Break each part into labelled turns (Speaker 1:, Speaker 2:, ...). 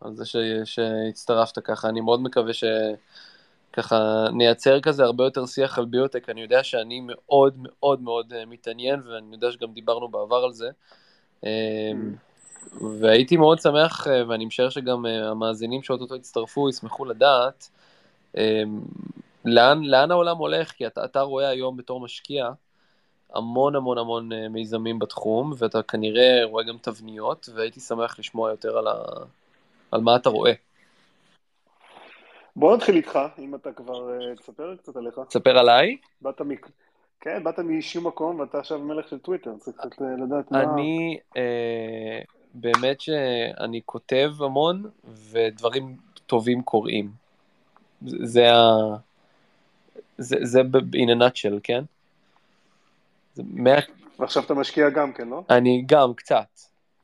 Speaker 1: על זה ש... שהצטרפת ככה, אני מאוד מקווה שככה נייצר כזה הרבה יותר שיח על ביוטק, אני יודע שאני מאוד מאוד מאוד אה, מתעניין, ואני יודע שגם דיברנו בעבר על זה. אמ, והייתי מאוד שמח, אה, ואני משער שגם אה, המאזינים שאו-טו-טו יצטרפו ישמחו לדעת, אמ, לאן, לאן העולם הולך, כי אתה, אתה רואה היום בתור משקיע, המון המון המון מיזמים בתחום, ואתה כנראה רואה גם תבניות, והייתי שמח לשמוע יותר על, ה, על מה אתה רואה.
Speaker 2: בוא נתחיל איתך, אם אתה כבר, אה, תספר קצת עליך.
Speaker 1: תספר עליי?
Speaker 2: באת מ... כן, באת משום מקום ואתה עכשיו מלך של טוויטר, צריך קצת אה, לדעת מה...
Speaker 1: אני, אה, באמת שאני כותב המון, ודברים טובים קורים. זה ה... זה, זה in a nutshell, כן?
Speaker 2: זה ועכשיו אתה משקיע גם כן, לא?
Speaker 1: אני גם, קצת.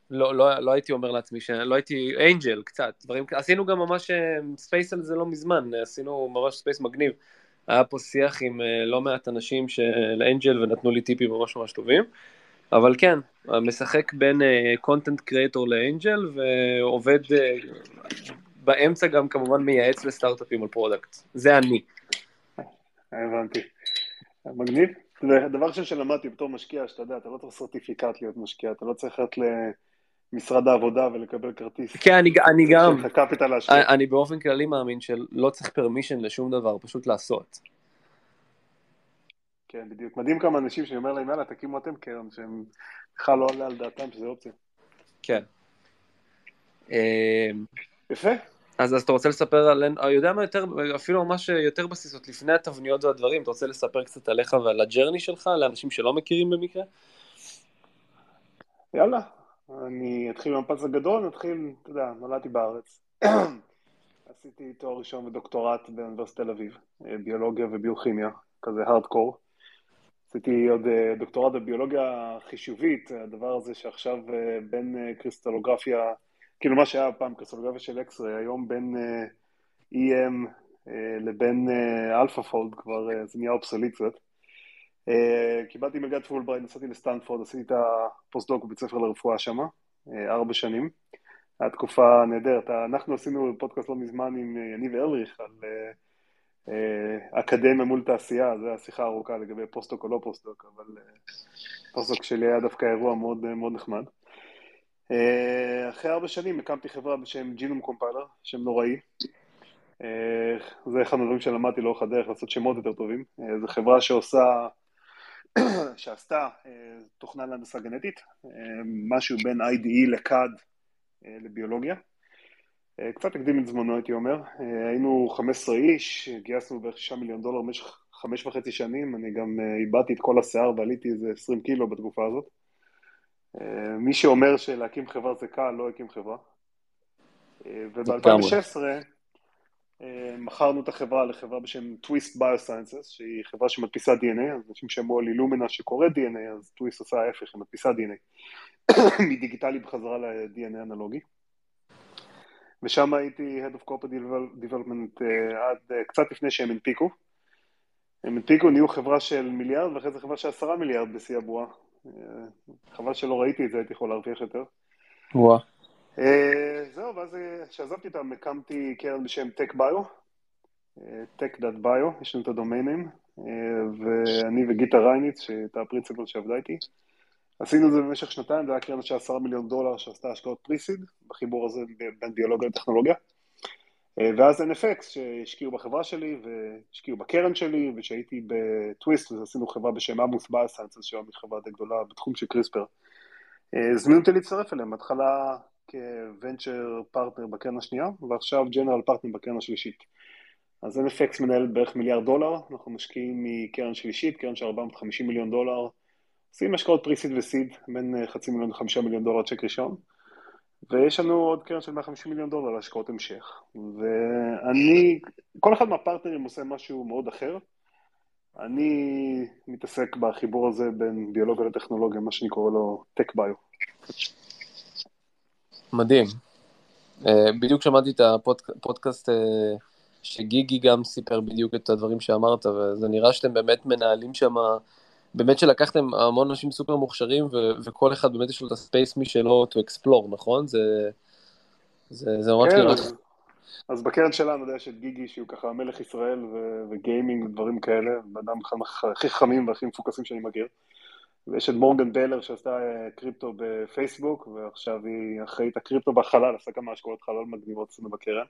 Speaker 1: לא, לא, לא הייתי אומר לעצמי. לא הייתי angel קצת, דברים, עשינו גם ממש space אה, על זה לא מזמן, עשינו ממש space מגניב. היה פה שיח עם אה, לא מעט אנשים של angel ונתנו לי טיפים ממש ממש טובים, אבל כן, משחק בין content creator ל angel ועובד אה, באמצע גם כמובן מייעץ לסטארט-אפים על product, זה אני.
Speaker 2: הבנתי. מגניב. זה ראשון שלמדתי בתור משקיע, שאתה יודע, אתה לא צריך סרטיפיקט להיות משקיע, אתה לא צריך ללכת למשרד העבודה ולקבל כרטיס.
Speaker 1: כן, אני, אני גם,
Speaker 2: אני,
Speaker 1: אני באופן כללי מאמין שלא צריך פרמישן לשום דבר, פשוט לעשות.
Speaker 2: כן, בדיוק. מדהים כמה אנשים שאני אומר להם, יאללה, תקימו אתם קרן, שהם בכלל לא עולה על דעתם שזה אופציה.
Speaker 1: כן.
Speaker 2: יפה.
Speaker 1: אז, אז אתה רוצה לספר על, אני יודע מה יותר, אפילו ממש יותר בסיסות, לפני התבניות והדברים, אתה רוצה לספר קצת עליך ועל הג'רני שלך, לאנשים שלא מכירים במקרה?
Speaker 2: יאללה, אני אתחיל במפץ הגדול, נתחיל, אתה יודע, נולדתי בארץ. עשיתי תואר ראשון ודוקטורט באוניברסיטת תל אביב, ביולוגיה וביוכימיה, כזה הארדקור. עשיתי עוד אה, דוקטורט בביולוגיה חישובית, הדבר הזה שעכשיו אה, בין אה, קריסטלוגרפיה כאילו מה שהיה פעם קריסטלוגרפיה של X-ray, היום בין EM לבין AlphaFold כבר זה נהיה obsolete קצת. אה, קיבלתי מלגת פולברייט, נסעתי לסטנפורד, עשיתי את הפוסט-דוק בבית ספר לרפואה שם, אה, ארבע שנים. הייתה תקופה נהדרת. אנחנו עשינו פודקאסט לא מזמן עם יניב ארליך על אקדמיה מול תעשייה, זו הייתה שיחה ארוכה לגבי פוסט-דוק או לא פוסט-דוק, אבל פוסט-דוק שלי היה דווקא אירוע מאוד, מאוד נחמד. אה, אחרי ארבע שנים הקמתי חברה בשם Genome Compiler, שם נוראי. אה, זה אחד הדברים שלמדתי לאורך הדרך, לעשות שמות יותר טובים. אה, זו חברה שעושה, שעשתה תוכנה להנדסה גנטית, משהו בין IDE ל CAD לביולוגיה. קצת הקדים את זמנו, הייתי אומר. היינו 15 איש, גייסנו בערך 6 מיליון דולר במשך חמש וחצי שנים, אני גם איבדתי את כל השיער ועליתי איזה 20 קילו בתקופה הזאת. מי שאומר שלהקים חברה זה קל, לא הקים חברה. וב-2016 אה, מכרנו את החברה לחברה בשם טוויסט ביוסיינסס, שהיא חברה שמדפיסה DNA, אז אנשים שמעו על אילומנה שקורא DNA, אז טוויסט עושה ההפך, היא מדפיסה DNA, מדיגיטלי בחזרה ל-DNA אנלוגי. ושם הייתי Head of Corporate Development uh, עד uh, קצת לפני שהם הנפיקו. הם הנפיקו, נהיו חברה של מיליארד, ואחרי זה חברה של עשרה מיליארד בשיא הבועה. חבל שלא ראיתי את זה, הייתי יכול להרוויח יותר.
Speaker 1: וואה.
Speaker 2: זהו, ואז כשעזבתי אותם הקמתי קרן בשם TechBio, tech.bio, יש לנו את הדומיינים, ואני וגיטה רייניץ, שהייתה הפרינציפל שעבדה איתי, עשינו את זה במשך שנתיים, זה היה קרן של עשרה מיליון דולר שעשתה השקעות פריסיד, בחיבור הזה בין ביולוגיה לטכנולוגיה. אה, ואז NFX שהשקיעו בחברה שלי והשקיעו בקרן שלי ושהייתי בטוויסט אז עשינו חברה בשם עמוס ביוסיינסס שהיום היא חברה די גדולה בתחום של קריספר. אה, הזמינו אותי להצטרף אליהם, בהתחלה כ venture partner בקרן השנייה ועכשיו general partner בקרן השלישית. אז NFX מנהלת בערך מיליארד דולר, אנחנו משקיעים מקרן שלישית, קרן של 450 מיליון דולר, עושים השקעות pre-seed ו seed בין חצי מיליון לחמישה מיליון דולר צ'ק ראשון. ויש לנו עוד קרן של 150 מיליון דולר להשקעות המשך. ואני, כל אחד מהפרטנרים עושה משהו מאוד אחר. אני מתעסק בחיבור הזה בין ביולוגיה לטכנולוגיה, מה שאני קורא לו Tech Bio.
Speaker 1: מדהים. אה, בדיוק שמעתי את הפודקאסט אה, שגיגי גם סיפר בדיוק את הדברים שאמרת, וזה נראה שאתם באמת מנהלים שם, באמת שלקחתם המון אנשים סופר מוכשרים, ו- וכל אחד באמת יש לו את הספייס משלו to explore, נכון? זה, זה, זה ממש
Speaker 2: כן,
Speaker 1: נראה...
Speaker 2: אז, אז בקרן שלנו יש את גיגי, שהוא ככה מלך ישראל ו- וגיימינג ודברים כאלה, בן אדם הכי חכמים והכי מפוקסים שאני מכיר. ויש את מורגן בלר שעשתה אה, קריפטו בפייסבוק, ועכשיו היא אחראית הקריפטו בחלל, עשה כמה השקעות חלל מגניבות אצלנו בקרן.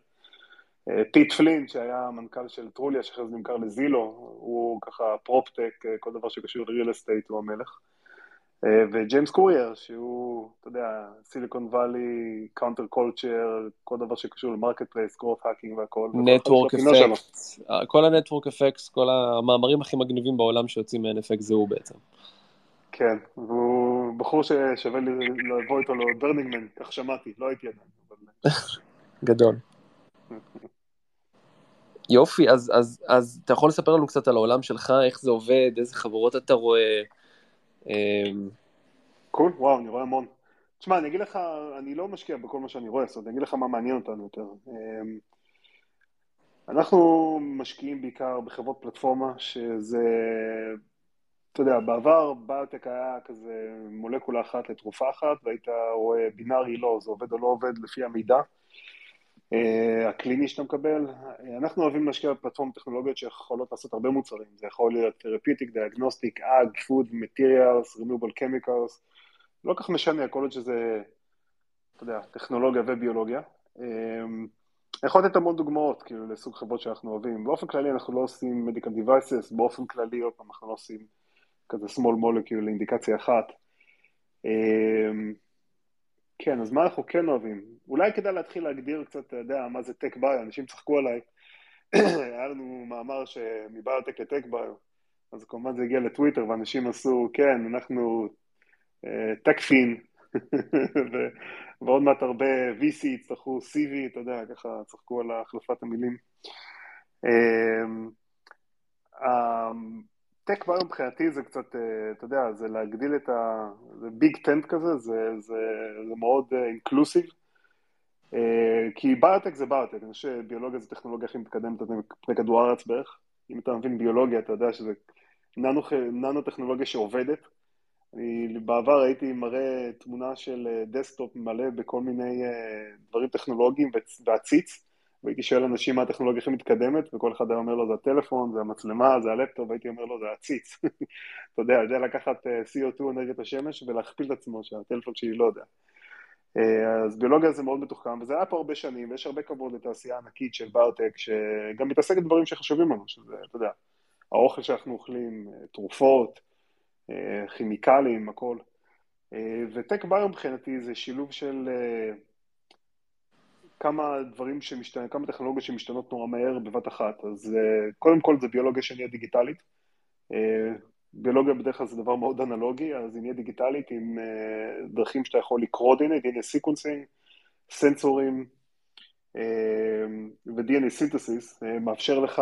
Speaker 2: אה, פיט פלין, שהיה המנכ"ל של Trulia, שאחרי זה נמכר ל Zillow, הוא ככה proptech, אה, כל דבר שקשור ל real estate הוא המלך. וג'יימס קורייר, שהוא, אתה יודע, Silicon Valley, counterculture, כל דבר שקשור ל marketplace, growth hacking והכל.
Speaker 1: network effect, כל הנטוורק אפקט, כל המאמרים הכי מגניבים בעולם שיוצאים מ-NFX זה הוא בעצם.
Speaker 2: כן, והוא בחור ששווה לי לבוא איתו לברנינגמן, כך שמעתי, לא הייתי עדיין.
Speaker 1: גדול. יופי, אז, אז, אז אתה יכול לספר לנו קצת על העולם שלך, איך זה עובד, איזה חברות אתה רואה?
Speaker 2: אמ, קול, cool, וואו, אני רואה המון. תשמע, אני אגיד לך, אני לא משקיע בכל מה שאני רואה, זאת אומרת, אני אגיד לך מה מעניין אותנו יותר. אמ, אנחנו משקיעים בעיקר בחברות פלטפורמה, שזה אתה יודע, בעבר ביוטק היה כזה מולקולה אחת לתרופה אחת, והיית רואה בינארי לא, זה עובד או לא עובד לפי המידע אה, הקליני שאתה מקבל. אנחנו אוהבים להשקיע בפלטפורמות טכנולוגיות שיכולות לעשות הרבה מוצרים, זה יכול להיות therapeutic, diagnostic, ag, food, materials, renewable chemicals, לא כל כך משנה, יכול להיות שזה, אתה יודע, טכנולוגיה וביולוגיה. Um, יכול לתת המון דוגמאות, כאילו, לסוג חברות שאנחנו אוהבים. באופן כללי אנחנו לא עושים medical devices, באופן כללי, עוד פעם, אנחנו לא עושים כזה small molecule לאינדיקציה אחת. אמ, כן, אז מה אנחנו כן אוהבים? אולי כדאי להתחיל להגדיר קצת, אתה יודע, מה זה טק ביו, אנשים צחקו עליי. היה לנו מאמר שמביוטק לטק ביו, אז כמובן זה הגיע לטוויטר ואנשים עשו, כן, אנחנו טק uh, פין, ועוד מעט הרבה VC יצטרכו CV, אתה יודע, ככה צחקו על החלפת המילים. טק ביו מבחינתי זה קצת, אה, אתה יודע, זה להגדיל את ה... זה ביג טנט כזה, זה, זה, זה מאוד אינקלוסיב. אה, uh, כי ביוטק זה ביוטק, אני חושב שביולוגיה זה טכנולוגיה הכי מתקדמת על פני כדור הארץ בערך. אם אתה מבין ביולוגיה, אתה יודע שזה ננו, ננו טכנולוגיה שעובדת. אני בעבר הייתי מראה תמונה של desktop מלא בכל מיני דברים טכנולוגיים ועציץ. והייתי שואל אנשים מה הטכנולוגיה הכי מתקדמת, וכל אחד היה אומר לו זה הטלפון, זה המצלמה, זה הלפטופ, והייתי אומר לו זה העציץ. אתה יודע, יודע לקחת אה, CO2 אנרגיית השמש ולהכפיל את עצמו שהטלפון שלי לא יודע. אה, אז ביולוגיה זה מאוד מתוחכם, וזה היה פה הרבה שנים, ויש הרבה כבוד לתעשייה ענקית של ביוטק, שגם מתעסקת בדברים שחשובים לנו, שזה, אתה יודע, האוכל שאנחנו אוכלים, אה, תרופות, כימיקלים, הכל. ו tech bio מבחינתי זה שילוב של כמה דברים שמשתנים, כמה טכנולוגיות שמשתנות נורא מהר בבת אחת. אז אה, קודם כל זה ביולוגיה שנהיה דיגיטלית. אה, ביולוגיה בדרך כלל זה דבר מאוד אנלוגי, אז היא נהיה דיגיטלית עם אה, דרכים שאתה יכול לקרוא DNA, DNA sequencing, סנסורים ו-DNA synthesis, מאפשר לך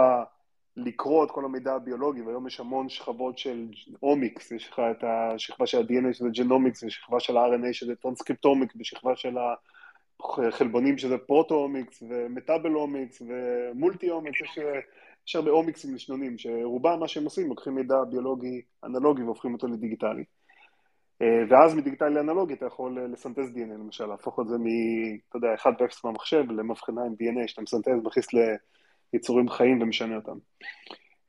Speaker 2: לקרוא את כל המידע הביולוגי, והיום יש המון שכבות של omics, יש לך את השכבה של ה-DNA שזה genomics, יש שכבה של ה-RNA שזה טרנסקריפטומיקס, בשכבה של ה... חלבונים שזה proteomics ו metabolomics ו multi-omics, יש, יש הרבה אומיקסים לשנונים, שרובם מה שהם עושים, לוקחים מידע ביולוגי אנלוגי והופכים אותו לדיגיטלי. אה, ואז מדיגיטלי לאנלוגי אתה יכול לסנטז DNA למשל, להפוך את זה מ... אתה יודע, 1 ו-0 מהמחשב למבחנה עם DNA, שאתה מסנטז, מכניס ליצורים חיים ומשנה אותם.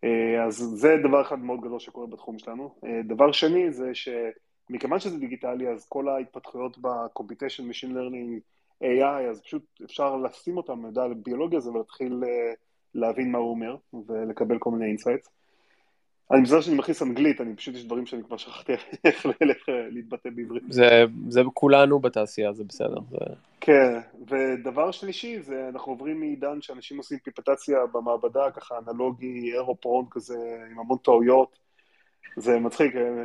Speaker 2: אה, אז זה דבר אחד מאוד גדול שקורה בתחום שלנו. אה, דבר שני זה שמכיוון שזה דיגיטלי, אז כל ההתפתחויות ב-computation, machine learning, AI, אז פשוט אפשר לשים אותם מידע על ביולוגיה הזה ולהתחיל אה, להבין מה הוא אומר ולקבל כל מיני insights. אני מזהה שאני מכניס אנגלית, אני פשוט, יש דברים שאני כבר שכחתי איך להתבטא בעברית.
Speaker 1: זה, זה כולנו בתעשייה, זה בסדר. זה...
Speaker 2: כן, ודבר שלישי, זה אנחנו עוברים מעידן שאנשים עושים פיפטציה במעבדה, ככה אנלוגי, אירופרון כזה, עם המון טעויות. זה מצחיק, אה,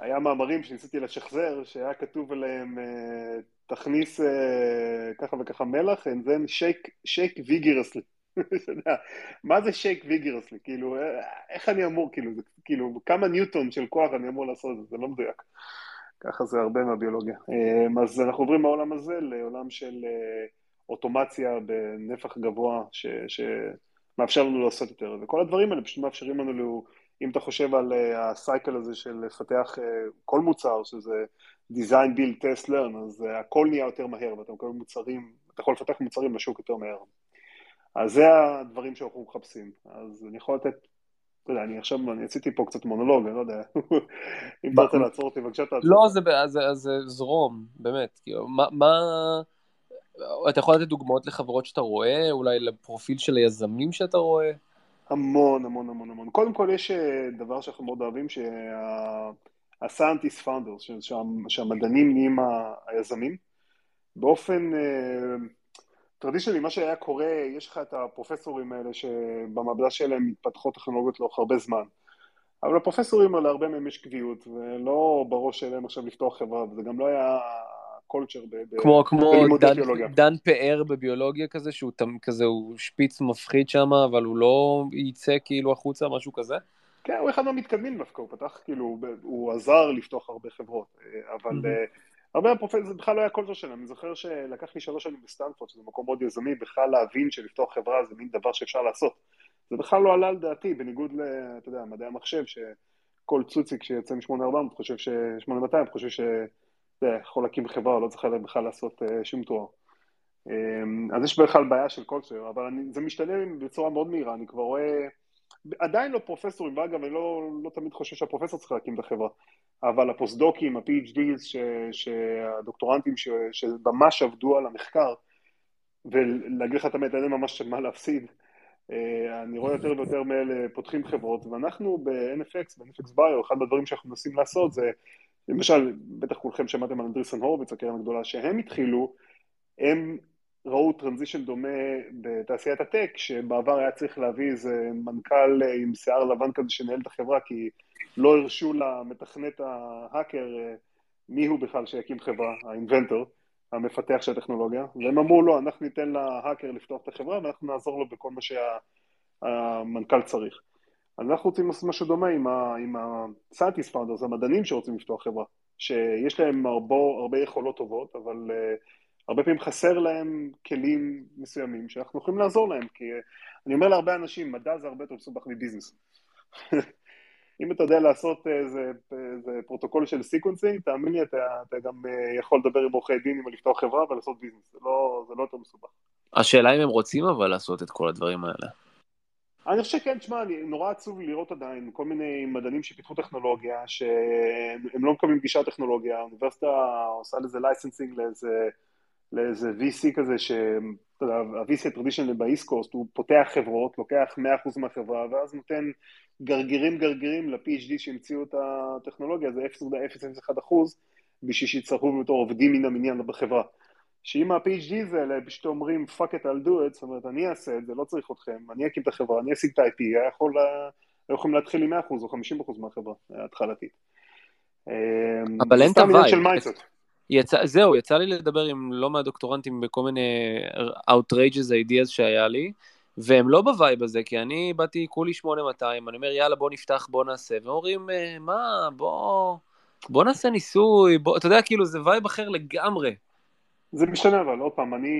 Speaker 2: היה מאמרים שניסיתי לשחזר, שהיה כתוב עליהם אה, תכניס אה, ככה וככה מלח, and then shake, shake vigorously. מה זה shake vigorously? כאילו, אה, איך אני אמור, כאילו, כאילו, כמה ניוטון של כוח אני אמור לעשות את זה, זה לא מדויק. ככה זה הרבה מהביולוגיה. אה, אז אנחנו עוברים מהעולם הזה לעולם של אוטומציה בנפח גבוה, שמאפשר לנו לעשות יותר, וכל הדברים האלה פשוט מאפשרים לנו, אם אתה חושב על הסייקל הזה של לפתח כל מוצר, שזה design, build, test, learn, אז הכל נהיה יותר מהר, ואתה מקבל מוצרים, אתה יכול לפתח מוצרים לשוק יותר מהר. אז זה הדברים שאנחנו מחפשים. אז אני יכול לתת, אתה יודע, אני עכשיו, אני עשיתי פה קצת מונולוג, אני לא יודע, אם אתה רוצה לעצור אותי, בבקשה תעצור.
Speaker 1: לא, זה זרום, באמת. כאילו, מה... אתה יכול לתת דוגמאות לחברות שאתה רואה, אולי לפרופיל של היזמים שאתה רואה?
Speaker 2: המון, המון, המון, המון. קודם כל יש אה, דבר שאנחנו מאוד אוהבים, שה-scientist founders, שהמדענים נהיים היזמים, באופן... אה, טרדישנלי, מה שהיה קורה, יש לך את הפרופסורים האלה שבמעבדה שלהם מתפתחות טכנולוגיות לאורך הרבה זמן. אבל הפרופסורים האלה, הרבה מהם יש קביעות, ולא בראש שלהם עכשיו לפתוח חברה, וזה גם לא היה קולצ'ר
Speaker 1: כמו, כמו דן, דן פאר בביולוגיה כזה, שהוא כזה, הוא שפיץ מפחיד שם, אבל הוא לא יצא כאילו החוצה, משהו כזה?
Speaker 2: כן, הוא אחד מהמתקדמים דווקא, הוא פתח, כאילו, הוא עזר לפתוח הרבה חברות, אבל... Mm-hmm. הרבה מהפרופסורים, זה בכלל לא היה culture שלהם, אני זוכר שלקח לי שלוש שנים בסטנפורד, שזה מקום מאוד יזמי, בכלל להבין שלפתוח חברה זה מין דבר שאפשר לעשות. זה בכלל לא עלה על דעתי, בניגוד ל, אתה יודע, מדעי המחשב, שכל צוציק שיוצא מ-8400 חושב ש... 8200 חושב ש... יכול להקים חברה, לא צריך בכלל לעשות אה, שום תואר. אמ, אז יש בכלל בעיה של culture, אבל אני, זה משתנה בצורה מאוד מהירה, אני כבר רואה... עדיין לא פרופסורים, ואגב, אני לא, לא תמיד חושב שהפרופסור צריך להקים את החברה, אבל הפוסט-דוקים, ה-PhDs, שהדוקטורנטים ש, שממש עבדו על המחקר, ולהגיד לך את האמת, אין להם ממש מה להפסיד. אה, אני רואה יותר ויותר מאלה פותחים חברות, ואנחנו ב-NFX, ב- NFX Bio, אחד הדברים שאנחנו מנסים לעשות זה, למשל, בטח כולכם שמעתם על Andreessen Horowitz, הקרן הגדולה, שהם התחילו, הם ראו transition דומה בתעשיית הטק, שבעבר היה צריך להביא איזה מנכ"ל עם שיער לבן כזה שינהל את החברה, כי לא הרשו למתכנת ההאקר אה, מי הוא בכלל שיקים חברה, האינבנטור, המפתח של הטכנולוגיה, והם אמרו לא, אנחנו ניתן להאקר לפתוח את החברה ואנחנו נעזור לו בכל מה שהמנכ"ל צריך. אנחנו רוצים לעשות משהו דומה עם ה-scientist founders, המדענים שרוצים לפתוח חברה, שיש להם הרבה, הרבה יכולות טובות, אבל uh, הרבה פעמים חסר להם כלים מסוימים שאנחנו יכולים לעזור להם, כי אני אומר להרבה אנשים, מדע זה הרבה יותר מסובך מביזנס. אם אתה יודע לעשות איזה, איזה פרוטוקול של sequencing, תאמין לי, אתה, אתה גם אה, יכול לדבר עם עורכי דין אם לפתוח חברה ולעשות ביזנס, זה לא, זה לא יותר מסובך.
Speaker 1: השאלה אם הם רוצים אבל לעשות את כל הדברים האלה.
Speaker 2: אני חושב שכן, תשמע, נורא עצוב לראות עדיין כל מיני מדענים שפיתחו טכנולוגיה, שהם לא מקבלים גישה טכנולוגיה, האוניברסיטה עושה לזה licensing לאיזה, לאיזה VC כזה, שאתה יודע, ה-VC הטרדישנל באיסט קוסט, הוא פותח חברות, לוקח 100% מהחברה, ואז נותן גרגירים גרגירים ל-PhD שהמציאו את הטכנולוגיה, זה 0.001 אחוז, בשביל שיצטרכו בתור עובדים מן המניין בחברה. שאם ה-PhDs האלה פשוט אומרים fuck it I'll do it, זאת אומרת אני אעשה את זה, לא צריך אתכם, אני אקים את החברה, אני אשיג את ה-IP, היה יכול, היו יכולים להתחיל עם 100% או 50% מהחברה ההתחלתית.
Speaker 1: אבל אין את הווייב. יצא, זהו, יצא לי לדבר עם לא מעט דוקטורנטים בכל מיני outrageous ideas שהיה לי, והם לא בווייב הזה, כי אני באתי כולי 8200, אני אומר יאללה בוא נפתח, בוא נעשה, והם אומרים אה, מה, בוא, בוא נעשה ניסוי, בוא, אתה יודע, כאילו זה וייב אחר לגמרי.
Speaker 2: זה משתנה אבל, עוד פעם, אני,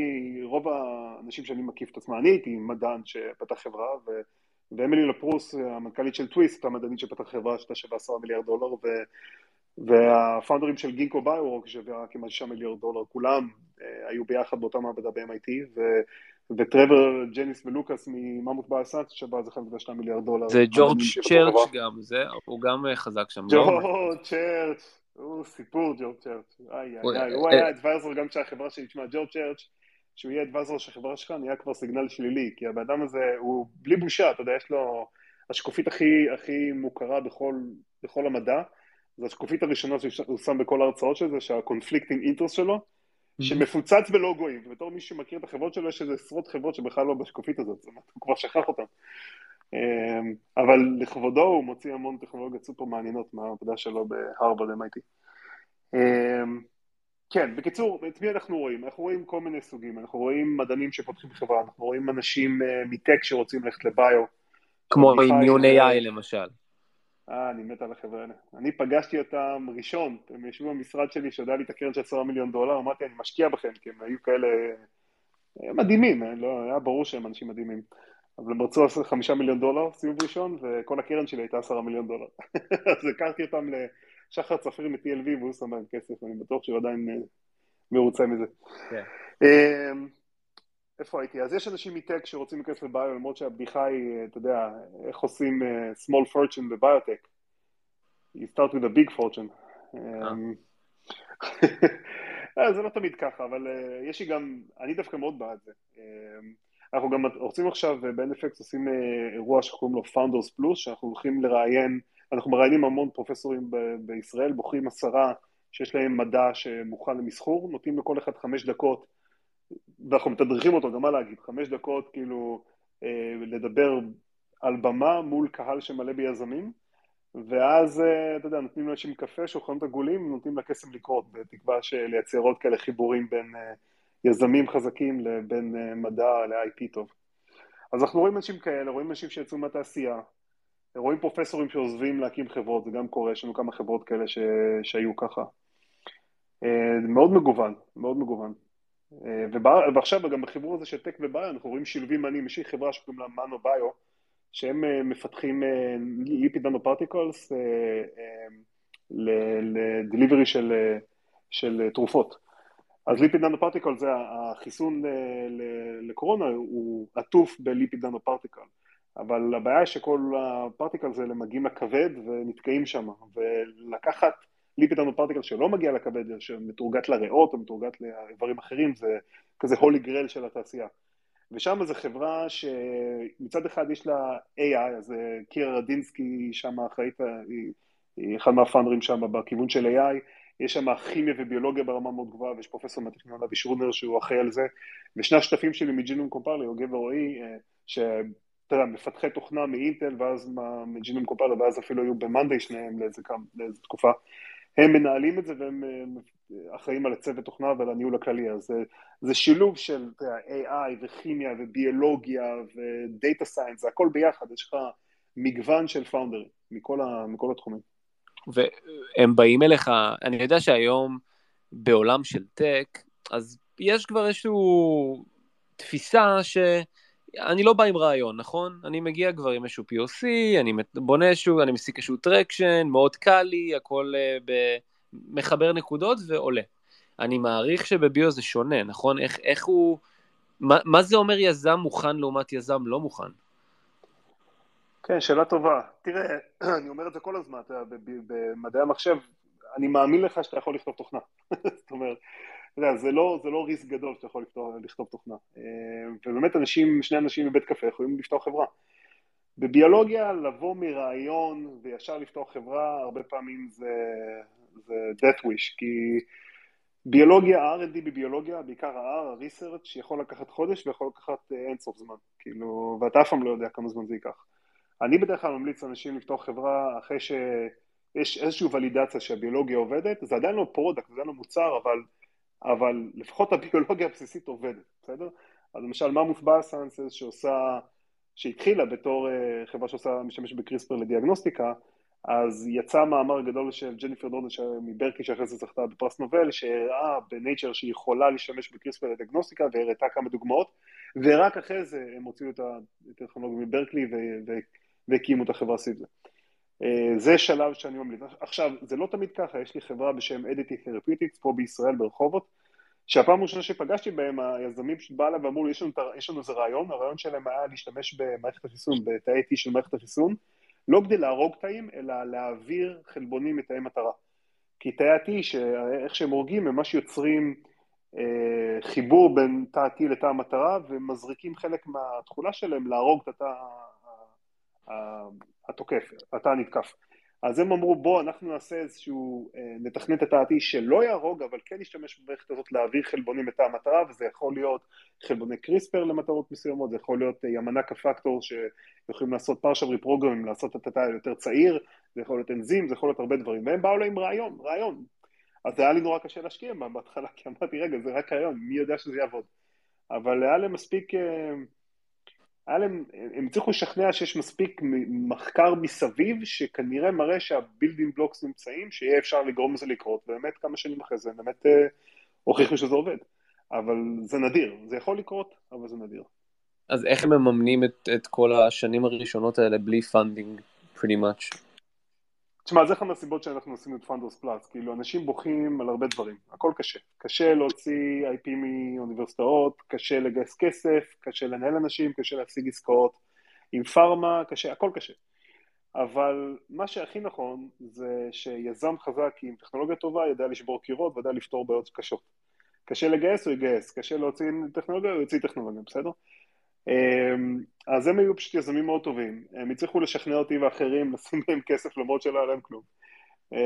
Speaker 2: רוב האנשים שאני מקיף את עצמי, אני הייתי מדען שפתח חברה, ו, ואמילי לפרוס, המנכ"לית של טוויסט, המדענית שפתח חברה שהייתה שווה 10 מיליארד דולר, ו, והפאונדרים של גינקו ביורוק, שווה כמעט 6 מיליארד דולר, כולם אה, היו ביחד באותה מעבדה ב-MIT, ו... וטרוור, ג'ניס ולוקאס מממות באסאט שווה איזה 1.2 מיליארד דולר.
Speaker 1: זה ג'ורג' צ'רץ' גם, זה, הוא גם אה, חזק שם.
Speaker 2: לא? ג'ורג' צ'רץ', הוא סיפור ג'ורג' צ'רץ', איי איי איי, הוא היה אדוויזר גם כשהחברה שלי, תשמע, ג'ורג' צ'רץ', שהוא יהיה אדוויזר של החברה שלך, נהיה כבר סיגנל שלילי, כי הבן אדם הזה, הוא בלי בושה, אתה יודע, יש לו, השקופית הכי, הכי מוכרה בכל, בכל המדע, זו השקופית הראשונה שהוא שם בכל ההרצאות של זה, שה conflicting interests שלו, שמפוצץ בלוגואים, ובתור מי שמכיר את החברות שלו, יש איזה עשרות חברות שבכלל לא בשקופית הזאת, זאת אומרת, הוא כבר שכח אותן. אמ, אבל לכבודו הוא מוציא המון טכנולוגיות סופר מעניינות מהעבודה שלו בהרווארד MIT. אמ, כן, בקיצור, את מי אנחנו רואים? אנחנו רואים כל מיני סוגים, אנחנו רואים מדענים שפותחים חברה, אנחנו רואים אנשים uh, מ tech שרוצים ללכת ל bio.
Speaker 1: כמו אימיון AI למשל.
Speaker 2: אה, אני מת על החבר'ה האלה. אני פגשתי אותם ראשון, הם ישבו במשרד שלי שהודע לי את הקרן של עשרה מיליון דולר, אמרתי, אני משקיע בכם, כי הם היו כאלה אה, מדהימים, אה, לא, היה ברור שהם אנשים מדהימים. אבל הם רצו חמישה מיליון דולר, סיבוב ראשון, וכל הקרן שלי הייתה עשרה מיליון דולר. אז הכרתי אותם לשחר צפיר מ-TLV, והוא שם להם כסף, אני בטוח שהוא עדיין אה, מרוצה מזה. כן. אמ, איפה הייתי? אז יש אנשים מטק שרוצים להיכנס לביו, למרות שהבדיחה היא, אתה יודע, איך עושים small fortune בביוטק. You start with a big fortune. אמ, אה, זה לא תמיד ככה, אבל יש לי גם, אני דווקא מאוד בעד זה. אנחנו גם רוצים עכשיו ב-NFX עושים uh, אירוע שקוראים לו Founders Plus, שאנחנו הולכים לראיין, אנחנו מראיינים המון פרופסורים ב- בישראל, בוחרים עשרה שיש להם מדע שמוכן למסחור, נותנים לכל אחד חמש דקות ואנחנו מתדרכים אותו גם מה להגיד, חמש דקות כאילו אה, לדבר על במה מול קהל שמלא ביזמים, ואז, אה, אתה יודע, נותנים לאנשים קפה, שולחנות עגולים, נותנים לקסם לקרות, בתקווה של לייצר עוד כאלה חיבורים בין אה, יזמים חזקים לבין אה, מדע ל-IP טוב. אז אנחנו רואים אנשים כאלה, רואים אנשים שיצאו מהתעשייה, רואים פרופסורים שעוזבים להקים חברות, זה גם קורה, יש לנו כמה חברות כאלה ש... שהיו ככה. אה, מאוד מגוון, מאוד מגוון. אה, ועכשיו גם בחיבור הזה של tech ו bio אנחנו רואים שילובים מעניינים, יש לי חברה שקוראים לה מאנה ביו שהם מפתחים lipid nanoparticles ל delivery של, של תרופות. אז lipid nanoparticle זה החיסון לקורונה הוא עטוף ב lipid nanoparticle אבל הבעיה היא שכל ה particles האלה מגיעים לכבד ונתקעים שם ולקחת ליפיד פרטיקל שלא מגיע לכבד, שמתורגת לריאות או מתורגת לאיברים אחרים, זה כזה הולי גרל של התעשייה. ושם זו חברה שמצד אחד יש לה AI, אז אה, קירה רדינסקי שם אחראית, היא, היא אחד מהפאנדרים שם בכיוון של AI, יש שם כימיה וביולוגיה ברמה מאוד גבוהה, ויש פרופסור מהטכניון אבי שרונר שהוא אחראי על זה, ושני השותפים שלי מג'ינום קומפרלי, יוגב ורועי, אה, שאתה יודע, מפתחי תוכנה מאינטל, ואז מג'ינום קומפרלי, ואז אפילו היו במאנדיי שניהם לאיזה, לאיזה תקופה, הם מנהלים את זה והם אה, אחראים על הצוות תוכנה ועל הניהול הכללי, אז זה, זה שילוב של AI וכימיה וביולוגיה ודאטה סיינס, זה הכל ביחד, יש לך מגוון של פאונדרים מכל, מכל התחומים.
Speaker 1: והם באים אליך, אני יודע שהיום בעולם של טק, אז יש כבר איזושהי תפיסה ש... אני לא בא עם רעיון, נכון? אני מגיע כבר עם איזשהו POC, אני בונה איזשהו, אני משיג איזשהו traction, מאוד קל לי, הכל uh, ב... מחבר נקודות ועולה. אני מעריך שב bio זה שונה, נכון? איך, איך הוא... מה, מה זה אומר יזם מוכן לעומת יזם לא מוכן?
Speaker 2: כן, שאלה טובה. תראה, אני אומר את זה כל הזמן, אתה יודע, במדעי המחשב, אני מאמין לך שאתה יכול לכתוב תוכנה. זאת אומרת, אתה יודע, זה לא, זה לא risk גדול שאתה יכול לכתוב, לכתוב תוכנה. אה, ובאמת אנשים, שני אנשים בבית קפה יכולים לפתוח חברה. בביולוגיה, לבוא מרעיון וישר לפתוח חברה, הרבה פעמים זה, זה death wish, כי ביולוגיה, ה-R&D בביולוגיה, בעיקר ה-R, ה-research, יכול לקחת חודש ויכול לקחת אה, אינסוף זמן, כאילו, ואתה אף פעם לא יודע כמה זמן זה ייקח. אני בדרך כלל ממליץ לאנשים לפתוח חברה אחרי שיש איזושהי ולידציה שהביולוגיה עובדת, זה עדיין לא product, זה עדיין לא מוצר, אבל אבל לפחות הביולוגיה הבסיסית עובדת, בסדר? אז למשל Mammoth Biosciences שעושה, שהתחילה בתור uh, חברה שעושה, משתמש בקריספר לדיאגנוסטיקה, אז יצא מאמר גדול של ג'ניפר דאודנה מברקלי שאחרי זה זכתה בפרס נובל, שהראה בנייצ'ר שהיא יכולה להשתמש בקריספר לדיאגנוסטיקה והראתה כמה דוגמאות, ורק אחרי זה הם הוציאו את הטכנולוגיה מברקלי והקימו את החברה סביב זה. אה, זה שלב שאני ממליץ. עכשיו, זה לא תמיד ככה, יש לי חברה בשם אדיטי תרפיוטיקס פה בישראל ברחובות, שהפעם הראשונה שפגשתי בהם, היזמים פשוט בא אליי ואמרו לי, יש לנו איזה רעיון, הרעיון שלהם היה להשתמש במערכת החיסון, בתאי T של מערכת החיסון, לא כדי להרוג תאים, אלא להעביר חלבונים מתאי מטרה. כי תאי ה-T, איך שהם הורגים, הם ממש יוצרים אה, חיבור בין תא ה-T לתא המטרה, ומזריקים חלק מהתכולה שלהם להרוג את התא התוקף, התא הנתקף. אז הם אמרו בוא אנחנו נעשה איזשהו, אה, נתכנן את T שלא יהרוג אבל כן ישתמש במערכת הזאת להעביר חלבונים לתא המטרה וזה יכול להיות חלבוני קריספר למטרות מסוימות, זה יכול להיות אה, Yamanaka factors שיכולים לעשות partial reprogramming, לעשות את התא היותר צעיר, זה יכול להיות אנזים, זה יכול להיות הרבה דברים והם באו להם רעיון, רעיון. אז היה לי נורא קשה להשקיע בהם בהתחלה, כי אמרתי, רגע, זה רק היום, מי יודע שזה יעבוד. אבל היה להם מספיק, אה, היה להם, הם הצליחו לשכנע שיש מספיק מחקר מסביב, שכנראה מראה שה building blocks נמצאים, שיהיה אפשר לגרום לזה לקרות, ובאמת כמה שנים אחרי זה, באמת אה, הוכיחו שזה עובד. אבל זה נדיר, זה יכול לקרות, אבל זה נדיר.
Speaker 1: אז איך הם מממנים את, את כל השנים הראשונות האלה בלי funding, pretty much?
Speaker 2: תשמע, זה אחת מהסיבות שאנחנו עשינו את פנדוס פלאס, כאילו אנשים בוכים על הרבה דברים, הכל קשה. קשה להוציא IP מאוניברסיטאות, קשה לגייס כסף, קשה לנהל אנשים, קשה להשיג עסקאות עם פארמה, קשה, הכל קשה. אבל מה שהכי נכון זה שיזם חזק עם טכנולוגיה טובה יודע לשבור קירות ויודע לפתור בעיות קשות. קשה לגייס, הוא יגייס, קשה להוציא טכנולוגיה, הוא יוציא טכנולוגיה, בסדר? אמ, אז הם היו פשוט יזמים מאוד טובים, הם הצליחו לשכנע אותי ואחרים לשים להם כסף למרות שלא היה להם כלום. הם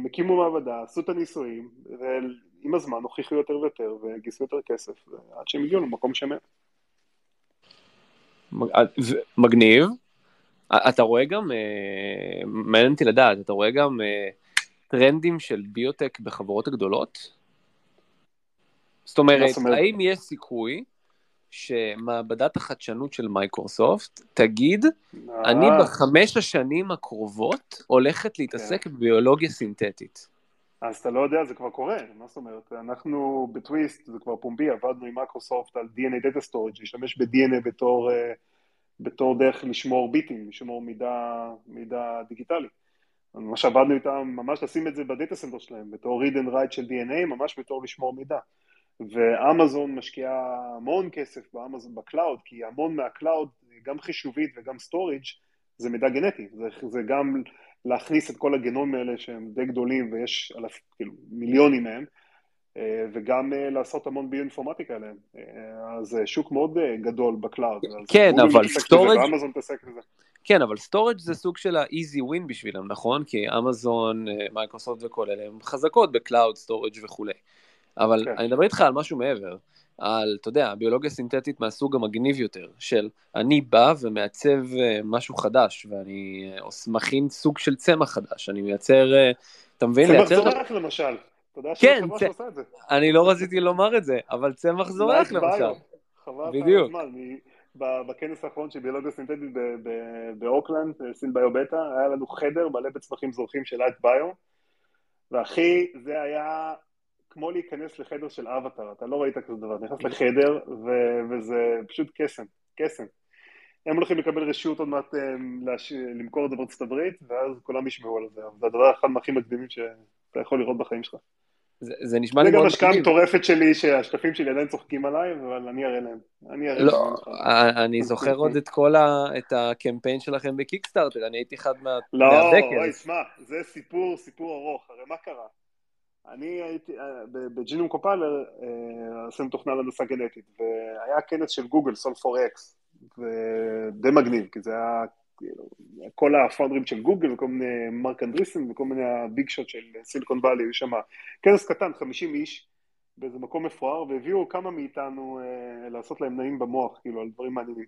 Speaker 2: אמ, הקימו מעבדה, עשו את הניסויים, ועם הזמן הוכיחו יותר ויותר וגייסו יותר כסף, עד שהם הגיעו למקום שמן.
Speaker 1: מגניב. אתה רואה גם, אה, מעניין אותי לדעת, אתה רואה גם אה, טרנדים של ביוטק בחברות הגדולות? זאת אומרת, האם יש סיכוי שמעבדת החדשנות של מייקרוסופט תגיד, אני אה. בחמש השנים הקרובות הולכת להתעסק כן. בביולוגיה סינתטית.
Speaker 2: אז אתה לא יודע, זה כבר קורה, מה זאת אומרת? אנחנו בטוויסט, זה כבר פומבי, עבדנו עם מייקרוסופט על DNA Data Storage, להשתמש ב-DNA בתור, אה, בתור דרך לשמור ביטים, לשמור מידע, מידע דיגיטלי. ממש עבדנו איתם, ממש לשים את זה ב data center שלהם, בתור read and write של DNA, ממש בתור לשמור מידע. ואמזון משקיעה המון כסף באמזון ב cloud, כי המון מה cloud, גם חישובית וגם storage, זה מידע גנטי, זה, זה גם להכניס את כל הגנום האלה שהם די גדולים ויש אלף, כאילו מיליונים מהם, אה, וגם אה, לעשות המון ביואינפורמטיקה עליהם. אה, אז זה שוק מאוד גדול ב cloud.
Speaker 1: כן, אבל storage... ואמזון תעסק בזה. כן, אבל storage זה סוג של ה-easy win בשבילם, נכון? כי אמזון, מייקרוסופט וכל אלה הם חזקות ב cloud, storage וכולי. אבל כן. אני מדבר איתך על משהו מעבר, על, אתה יודע, ביולוגיה סינתטית מהסוג המגניב יותר, של אני בא ומעצב אה, משהו חדש, ואני אה, מכין סוג של צמח חדש, אני מייצר, אה, אתה מבין?
Speaker 2: צמח לייצר... זורח למשל. אתה יודע
Speaker 1: כן, צ... אני לא רציתי לומר את זה, אבל צמח זורח למשל.
Speaker 2: בדיוק. בכנס האחרון של ביולוגיה סינתטית באוקלנד, סין ביו בטא, היה לנו חדר מלא בצמחים זורחים של אייט ביו, ואחי, זה היה כמו להיכנס לחדר של אבטאר, אתה לא ראית כזה דבר, נכנס לחדר ו- וזה פשוט קסם, קסם. הם הולכים לקבל רשות עוד מעט אה, לש... למכור את זה בארצות הברית, ואז כולם ישמעו על זה, זה הדבר אחד מהכי מקדימים שאתה יכול לראות בחיים שלך.
Speaker 1: זה, זה נשמע לי מאוד
Speaker 2: מקדים. זה גם השקעה מטורפת שלי, שהשותפים שלי עדיין צוחקים עליי, אבל אני אראה להם. אני אראה
Speaker 1: לא, להם. אה, אני זוכר עוד את כל ה... את הקמפיין שלכם בקיקסטארטר, אני הייתי אחד מה...
Speaker 2: לא, אוי, שמע, זה סיפור, סיפור ארוך, הרי מה קרה? אני הייתי, אה, ב Genome Compiler אה, עשינו תוכנה להנדסה גנטית, והיה כנס של גוגל, Solve for X, ודי מגניב, כי זה היה כאילו, כל הפאונדרים של גוגל וכל מיני מרק אנדריסן וכל מיני ה big shots של סיליקון וואלי, היו שם כנס קטן, 50 איש, באיזה מקום מפואר, והביאו כמה מאיתנו אה, לעשות להם נעים במוח, כאילו, על דברים מעניינים.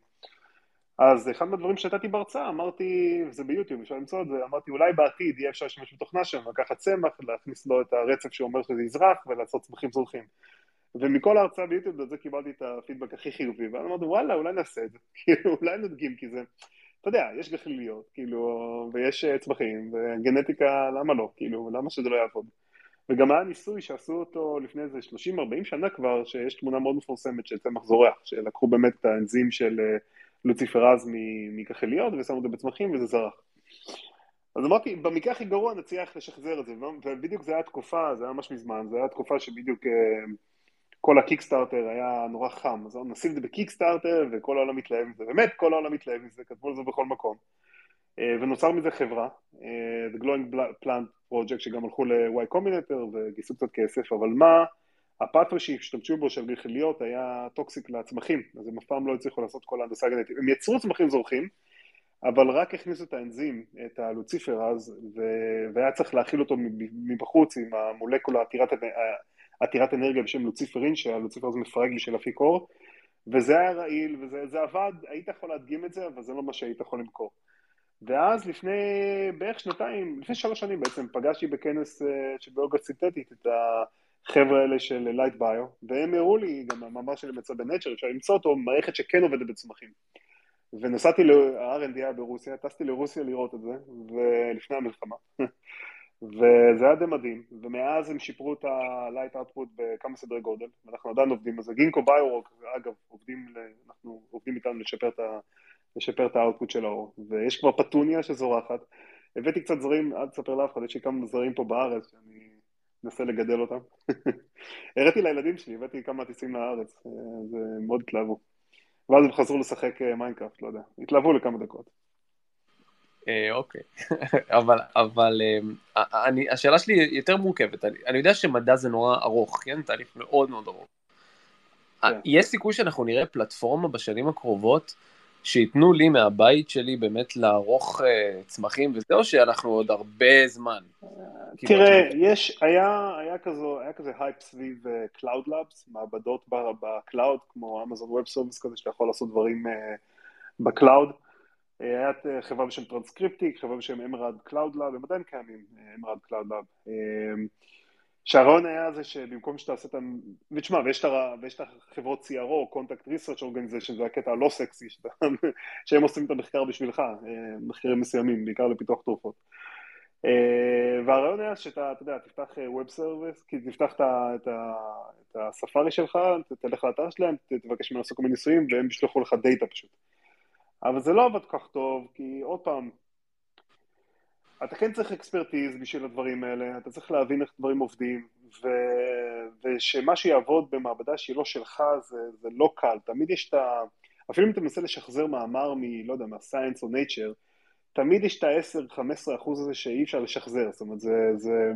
Speaker 2: אז אחד מהדברים שנתתי בהרצאה, אמרתי, וזה ביוטיוב, אפשר למצוא את זה, אמרתי אולי בעתיד יהיה אפשר להשתמש בתוכנה שם, לקחת צמח, להכניס לו את הרצף שאומר שזה יזרח ולעשות צמחים זורחים. ומכל ההרצאה ביוטיוב על זה קיבלתי את הפידבק הכי חיובי, ואז אמרתי וואלה אולי נעשה את זה, כאילו אולי נדגים כי זה, אתה יודע, יש גחליליות, כאילו, ויש אה, צמחים, וגנטיקה, למה לא, כאילו, למה שזה לא יעבוד. וגם היה ניסוי שעשו אותו לפני איזה 30-40 שנה כבר, שיש תמונה מאוד מפורסמת של צמח זורח, שלקחו באמת את האנזים של אה, לוציפרז מכחליות ושמו זה בצמחים וזה זרח. אז אמרתי, במקרה הכי גרוע נצליח לשחזר את זה, ובדיוק זה היה תקופה, זה היה ממש מזמן, זה היה תקופה שבדיוק אה, כל הקיקסטארטר היה נורא חם, אז נשים את זה בקיקסטארטר וכל העולם מתלהב מזה, באמת כל העולם מתלהב מזה, כתבו על זה בכל מקום. אה, ונוצר מזה חברה, אה, The Glowing Plant Project, שגם הלכו ל-Y Combinator וגייסו קצת כסף, אבל מה, ה pathway שהשתמשו בו של גחליליות היה toxic לצמחים, אז הם אף פעם לא הצליחו לעשות כל ההנדסה הגנטית. הם יצרו צמחים זורחים, אבל רק הכניסו את האנזים, את הלוציפראז, ו... והיה צריך להאכיל אותו מבחוץ עם המולקולה עתירת, עתירת אנרגיה בשם לוציפרין, שהלוציפראז מפרק בשביל להפיק אור, וזה היה רעיל, וזה עבד, היית יכול להדגים את זה, אבל זה לא מה שהיית יכול למכור. ואז לפני בערך שנתיים, לפני שלוש שנים בעצם, פגשתי בכנס של ביולוגיה סינתטית את החבר'ה האלה של Light Bio, והם הראו לי, גם המאמר שלהם יצא ב Nature, אפשר למצוא אותו, מערכת שכן עובדת בצמחים. ונסעתי ל-R&D ברוסיה, טסתי לרוסיה לראות את זה, ולפני המלחמה. וזה היה די מדהים, ומאז הם שיפרו את ה-light output בכמה סדרי גודל, ואנחנו עדיין עובדים על זה. Ginkgo Bioworks, אגב, עובדים, אנחנו עובדים איתנו לשפר את, ה, לשפר את ה output של האור, ויש כבר פטוניה שזורחת. הבאתי קצת זרעים, אל תספר לאף אחד, יש לי כמה זרעים פה בארץ שאני מנסה לגדל אותם. הראיתי לילדים שלי, הבאתי כמה עציצים לארץ, זה מאוד התלהבו. ואז הם חזרו לשחק מיינקראפט, לא יודע, התלהבו לכמה דקות.
Speaker 1: אוקיי, אבל, אבל אני, השאלה שלי יותר מורכבת, אני, אני יודע שמדע זה נורא ארוך, כן? תהליך מאוד מאוד ארוך. כן. יש סיכוי שאנחנו נראה פלטפורמה בשנים הקרובות שייתנו לי מהבית שלי באמת לערוך אה, צמחים וזה, או שאנחנו עוד הרבה זמן?
Speaker 2: תראה, יש, היה, היה, כזו, היה כזה הייפ סביב אה, Cloud Labs, מעבדות בקלאוד, כמו Amazon Web Services כזה, שאתה יכול לעשות דברים אה, ב cloud. היה אה, חברה בשם טרנסקריפטיק, חברה בשם Emerald Cloud Lab, הם עדיין קיימים, Emerald Cloud Lab. שהרעיון היה זה שבמקום שתעשה את ה... ותשמע, ויש את החברות CRO, Contact Research Organization, זה הקטע הלא סקסי, שאתה, שהם עושים את המחקר בשבילך, אה, מחקרים מסוימים, בעיקר לפיתוח תרופות. אה, והרעיון היה שאתה, אתה יודע, תפתח Web Service, כי תפתח את, את, את הספארי שלך, תלך לאתר שלהם, תבקש ממנו לעשות כל מיני ניסויים, והם ישלחו לך דאטה פשוט. אבל זה לא עבד כל כך טוב, כי עוד פעם, אתה כן צריך expertise בשביל הדברים האלה, אתה צריך להבין איך דברים עובדים, ו... ושמה שיעבוד במעבדה שהיא לא שלך זה, זה לא קל, תמיד יש את ה... אפילו אם אתה מנסה לשחזר מאמר מ... לא יודע, מה-science או nature, תמיד יש את ה-10-15 אחוז הזה שאי אפשר לשחזר, זאת אומרת, זה, זה,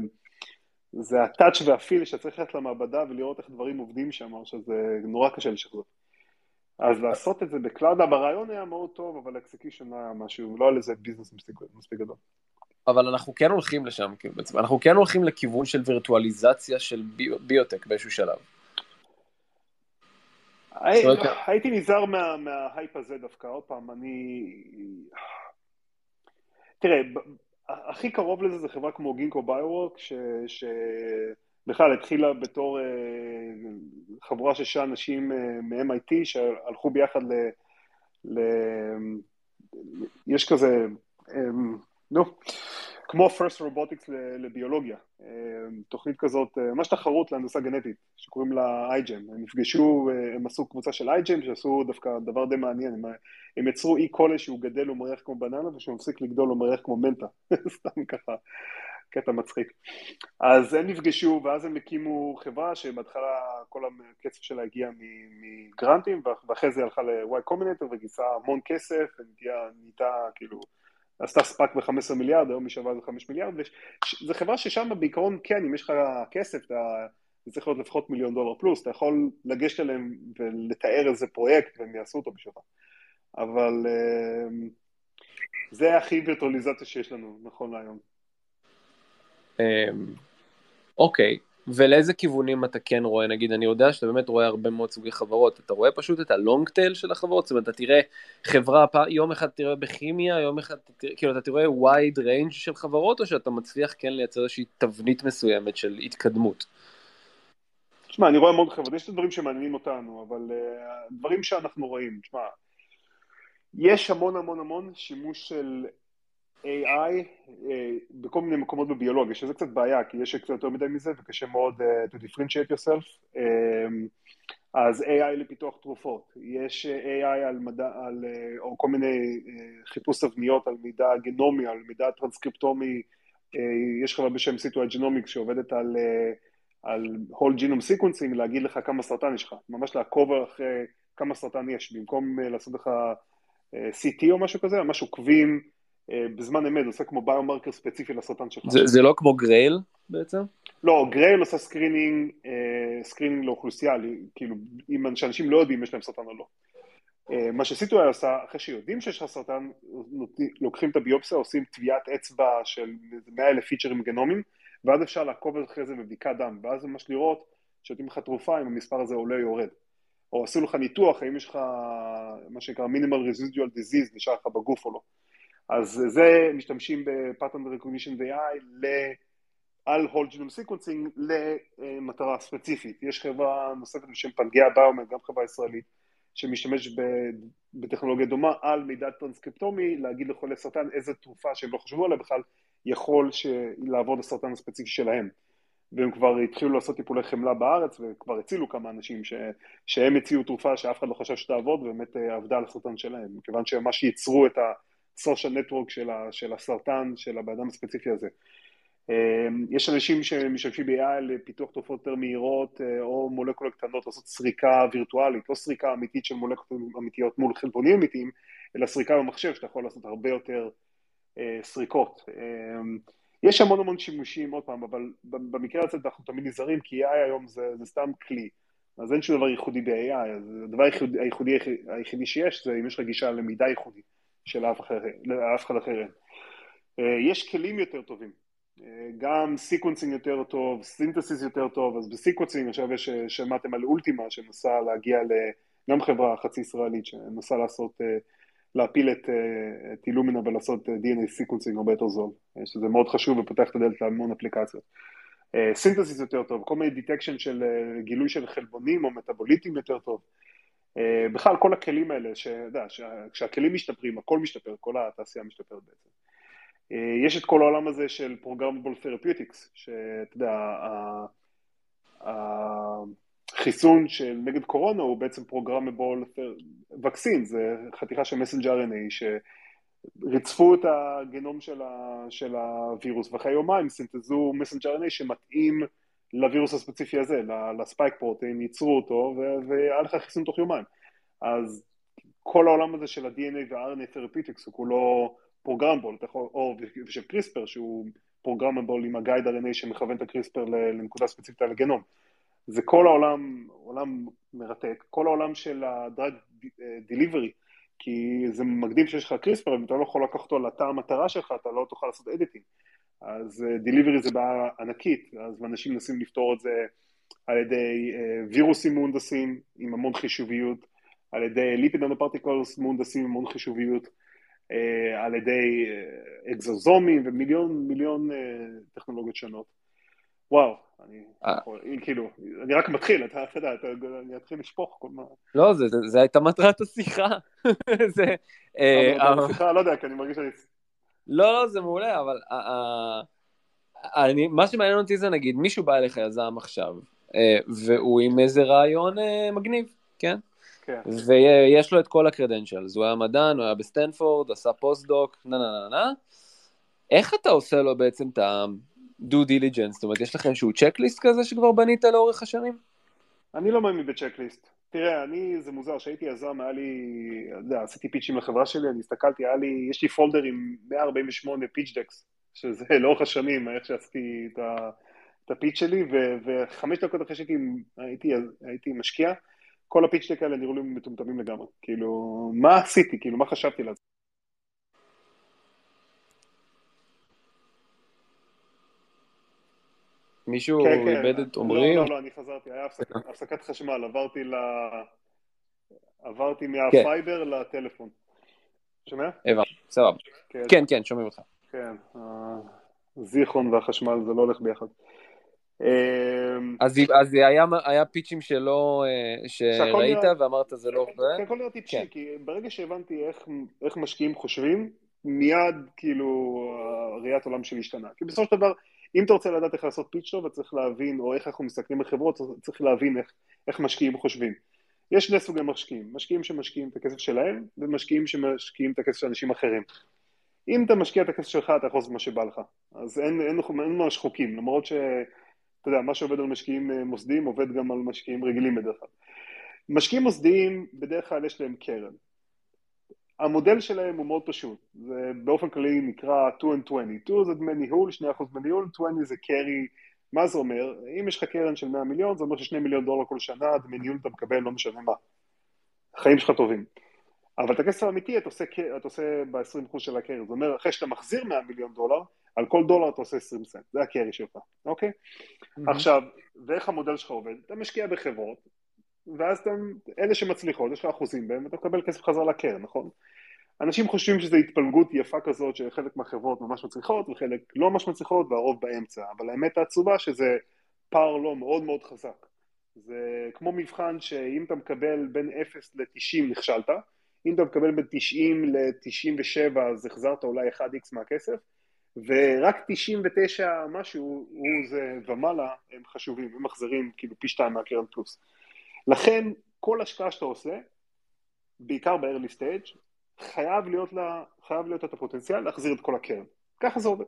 Speaker 2: זה ה touch וה feel שאתה צריך ללכת למעבדה ולראות איך דברים עובדים שם, שזה נורא קשה לשחזר. אז לעשות את זה ב cloud, הרעיון היה מאוד טוב, אבל execution לא היה משהו, לא היה לזה business מספיק גדול.
Speaker 1: אבל אנחנו כן הולכים לשם, כאילו בעצם, אנחנו כן הולכים לכיוון של וירטואליזציה של ביו, ביוטק באיזשהו שלב.
Speaker 2: הייתי נזהר מההייפ הזה דווקא, עוד פעם, אני... תראה, הכי קרוב לזה זה חברה כמו גינקו ביורוק, ש... בכלל התחילה בתור אה, חבורה של שישה אנשים אה, מ-MIT שהלכו ביחד ל... ל... יש כזה, אה, נו, כמו First Robotics לביולוגיה, תוכנית כזאת, ממש תחרות להנדסה גנטית, שקוראים לה iGEM, הם נפגשו, הם עשו קבוצה של iGEM, שעשו דווקא דבר די מעניין, הם, הם יצרו אי קולה שהוא גדל ומריח כמו בננה, ושהוא מפסיק לגדול ומריח כמו מנטה, סתם ככה, קטע מצחיק. אז הם נפגשו ואז הם הקימו חברה שבהתחלה כל הכסף שלה הגיע מגרנטים ואחרי זה הלכה ל-Y Combinator וגייסה המון כסף ונהייתה כאילו עשתה SPAC ב-15 מיליארד, היום היא שווה איזה 5 מיליארד וזו חברה ששם בעיקרון כן, אם יש לך כסף אתה, צריך להיות לפחות מיליון דולר פלוס, אתה יכול לגשת אליהם ולתאר איזה פרויקט והם יעשו אותו בשבילך. אבל אה, זה הכי וירטואליזציה שיש לנו נכון להיום.
Speaker 1: אמ, אוקיי, ולאיזה כיוונים אתה כן רואה, נגיד, אני יודע שאתה באמת רואה הרבה מאוד סוגי חברות, אתה רואה פשוט את הלונג טייל של החברות, זאת אומרת, אתה תראה חברה, יום אחד תראה בכימיה, יום אחד, תראה, כאילו, אתה תראה wide range של חברות, או שאתה מצליח כן לייצר איזושהי תבנית מסוימת של התקדמות?
Speaker 2: תשמע, אני רואה המון חברות, יש את הדברים שמעניינים אותנו, אבל uh, דברים שאנחנו רואים, תשמע, יש המון המון המון שימוש של AI אה, בכל מיני מקומות בביולוגיה, שזה קצת בעיה, כי יש קצת יותר מדי מזה וקשה מאוד אה, to differentiate yourself. אמ, אז AI לפיתוח תרופות, יש AI על מידע, על, או כל מיני אה, חיפוש תבניות על מידע גנומי, על מידע טרנסקריפטומי, אה, יש חברה בשם C2i Genomics שעובדת על, אה, על whole genome sequencing, להגיד לך כמה סרטן יש לך, ממש לעקוב אחרי כמה סרטן יש, במקום אה, לעשות לך CT או משהו כזה, ממש עוקבים אה, בזמן אמת, עושה כמו biomarker ספציפי לסרטן שלך.
Speaker 1: זה, זה לא כמו Grail בעצם?
Speaker 2: לא, Grail עושה screening, אה, screening לאוכלוסייה, כאילו, אם שאנשים לא יודעים אם יש להם סרטן או לא. אה, מה שסיטואל עושה, אחרי שיודעים שיש לך סרטן, לוקחים את הביופסיה, עושים טביעת אצבע של 100 אלף פיצ'רים גנומיים, ואז אפשר לעקוב אחרי זה בבדיקת דם, ואז ממש לראות שנותנים לך תרופה אם המספר הזה עולה או יורד. או עשו לך ניתוח, האם יש לך מה שנקרא minimal residual disease, נשאר לך בגוף או לא. אז זה משתמשים ב-pattern recognition ו-AI על whole genome sequencing למטרה ספציפית. יש חברה נוספת בשם Pangea Biomed, גם חברה ישראלית, שמשתמשת בטכנולוגיה דומה על מידע טרנסקריפטומי, להגיד לחולי סרטן איזה תרופה שהם לא חשבו עליה בכלל, יכול לעבוד לסרטן הספציפי שלהם. והם כבר התחילו לעשות טיפולי חמלה בארץ, וכבר הצילו כמה אנשים ש... שהם הציעו תרופה שאף אחד לא חשב שתעבוד, ובאמת אה, עבדה על הסרטן שלהם, מכיוון שהם ממש ייצרו את ה-social network של, ה... של הסרטן של הבן אדם הספציפי הזה. אמ, יש אנשים שמשתמשים ב-AI לפיתוח תרופות יותר מהירות אה, או מולקולות קטנות, לעשות סריקה וירטואלית, לא סריקה אמיתית של מולקולות אמיתיות מול חלבונים אמיתיים, אלא סריקה במחשב שאתה יכול לעשות הרבה יותר אה, סריקות. יש המון המון שימושים, עוד פעם, אבל במקרה הזה אנחנו תמיד נזהרים, כי AI היום זה, זה סתם כלי, אז אין שום דבר ייחודי ב-AI, הדבר הייחודי, הייחודי היחידי שיש זה אם יש לך גישה למידע ייחודי של אף, אחר, לאף אחד אחר. אה, יש כלים יותר טובים, גם sequencing יותר טוב, synthesis יותר טוב, אז ב sequencing עכשיו יש, שמעתם על Ultima שמנסה להגיע גם חברה חצי ישראלית שמנסה לעשות, אה, להפיל את, אה, את Illumina ולעשות אה, DNA sequencing הרבה יותר זול, שזה מאוד חשוב ופותח את הדלת להמון אפליקציות. synthesis יותר טוב, כל מיני detection של גילוי של חלבונים או מטאבוליטים יותר טוב. בכלל כל הכלים האלה, שאתה כשהכלים משתפרים, הכל משתפר, כל התעשייה משתפרת בעצם. אה, יש את כל העולם הזה של Programmable Therapeutics, שאתה יודע, החיסון של נגד קורונה הוא בעצם Programmable Vaccine, זה חתיכה של messenger RNA שריצפו את הגנום של, ה, של הווירוס, ואחרי יומיים סינתזו messenger RNA שמתאים לווירוס הספציפי הזה, ל spike protein, ייצרו אותו, והיה לך חיסון תוך יומיים. אז כל העולם הזה של ה-DNA וה-RNA Therapeutics הוא כולו programmable, או של קריספר שהוא programmable עם ה guide RNA שמכוון את הקריספר לנקודה ספציפית על הגנום. זה כל העולם, עולם מרתק, כל העולם של ה drug delivery, כי זה מקדים שיש לך קריספר, אם אתה לא יכול לקחת אותו לתא המטרה שלך, אתה לא תוכל לעשות editing. אז delivery אה, זה בעיה ענקית, אז אנשים מנסים לפתור את זה על ידי אה, וירוסים מהונדסים עם המון חישוביות, על ידי lipid nanoparticles מהונדסים עם המון חישוביות, אה, על ידי אקזוזומים ומיליון מיליון טכנולוגיות שונות. וואו, אני כאילו, אני רק מתחיל, אתה יודע, אני אתחיל לשפוך כל מה...
Speaker 1: לא, זה הייתה מטרת השיחה.
Speaker 2: זה... השיחה, לא יודע, כי אני מרגיש שאני...
Speaker 1: לא, לא, זה מעולה, אבל אני, מה שמעניין אותי זה נגיד, מישהו בא אליך יזם עכשיו, והוא עם איזה רעיון מגניב, כן? כן. ויש לו את כל ה credentials, הוא היה מדען, הוא היה בסטנפורד, עשה פוסט-דוק, נה נה נה נה. איך אתה עושה לו בעצם את ה-due diligence? זאת אומרת, יש לך איזשהו צ'קליסט כזה שכבר בנית לאורך השנים?
Speaker 2: אני לא מאמין בצ'קליסט. תראה, אני, זה מוזר, כשהייתי יזם, היה לי, אתה יודע, עשיתי פיצ'ים לחברה שלי, אני הסתכלתי, היה לי, יש לי folder עם 148 pitch decks, שזה לאורך השנים, איך שעשיתי את, ה, את הפיץ' שלי, ו, וחמש דקות אחרי שהייתי הייתי, הייתי משקיע, כל ה pitch deck האלה נראו לי מטומטמים לגמרי. כאילו, מה עשיתי? כאילו, מה חשבתי לעצמי?
Speaker 1: מישהו כן, כן. איבד את עומרי?
Speaker 2: לא, לא, לא, אני חזרתי, היה הפסקת חשמל, עברתי ל... עברתי מהפייבר לטלפון. שומע?
Speaker 1: הבנתי, סבבה. כן. כן, כן, שומעים אותך.
Speaker 2: כן, הזיכרון והחשמל זה לא הולך ביחד.
Speaker 1: אמ, אז, אז היה, היה פיצ'ים שלא, אה, שראית נראה, ואמרת זה לא עובד?
Speaker 2: כן, הכל נראה טיפשי, כן. כי ברגע שהבנתי איך, איך משקיעים חושבים, מיד כאילו ראיית עולם שלי השתנה. כי בסופו של דבר, אם אתה רוצה לדעת איך לעשות פיץ' טוב, אתה צריך להבין, או איך אנחנו מסתכלים על חברות, צריך להבין איך, איך משקיעים חושבים. יש שני סוגי משקיעים, משקיעים שמשקיעים את הכסף שלהם, ומשקיעים שמשקיעים את הכסף של אנשים אחרים. אם אתה משקיע את הכסף שלך, אתה יכול לעשות מה שבא לך. אז אין, אין, אין, אין ממש חוקים, למרות ש... אתה יודע, מה שעובד על משקיעים אה, מוסדיים עובד גם על משקיעים רגילים בדרך כלל. משקיעים מוסדיים, בדרך כלל יש להם קרן. המודל שלהם הוא מאוד פשוט, זה באופן כללי נקרא 2 and 20. 2 זה דמי ניהול, 2% דמי ניהול, 20 זה קרי, מה זה אומר? אם יש לך קרן של 100 מיליון, זה אומר ש-2 מיליון דולר כל שנה, דמי ניהול אתה מקבל, לא משנה מה. החיים שלך טובים. אבל את הכסף האמיתי אתה עושה, אתה עושה ב-20% של הקרן, זאת אומרת, אחרי שאתה מחזיר 100 מיליון דולר, על כל דולר אתה עושה 20 סנט, זה הקרי שלך, אוקיי? Mm-hmm. עכשיו, ואיך המודל שלך עובד? אתה משקיע בחברות, ואז אתה, אלה שמצליחות, יש לך אחוזים בהם, ואתה מקבל כסף חזרה לקרן, נכון? אנשים חושבים שזו התפלגות יפה כזאת שחלק מהחברות ממש מצליחות וחלק לא ממש מצליחות והרוב באמצע, אבל האמת העצובה שזה פער לא מאוד מאוד חזק. זה כמו מבחן שאם אתה מקבל בין 0 ל-90 נכשלת, אם אתה מקבל בין 90 ל-97 אז החזרת אולי 1x מהכסף, ורק 99 משהו הוא זה ומעלה הם חשובים, הם מחזירים כאילו פי שתיים מהקרן פלוס. לכן כל השקעה שאתה עושה, בעיקר ב-early stage, חייב להיות, לה, חייב להיות את הפוטנציאל להחזיר את כל הקרן. ככה זה עובד.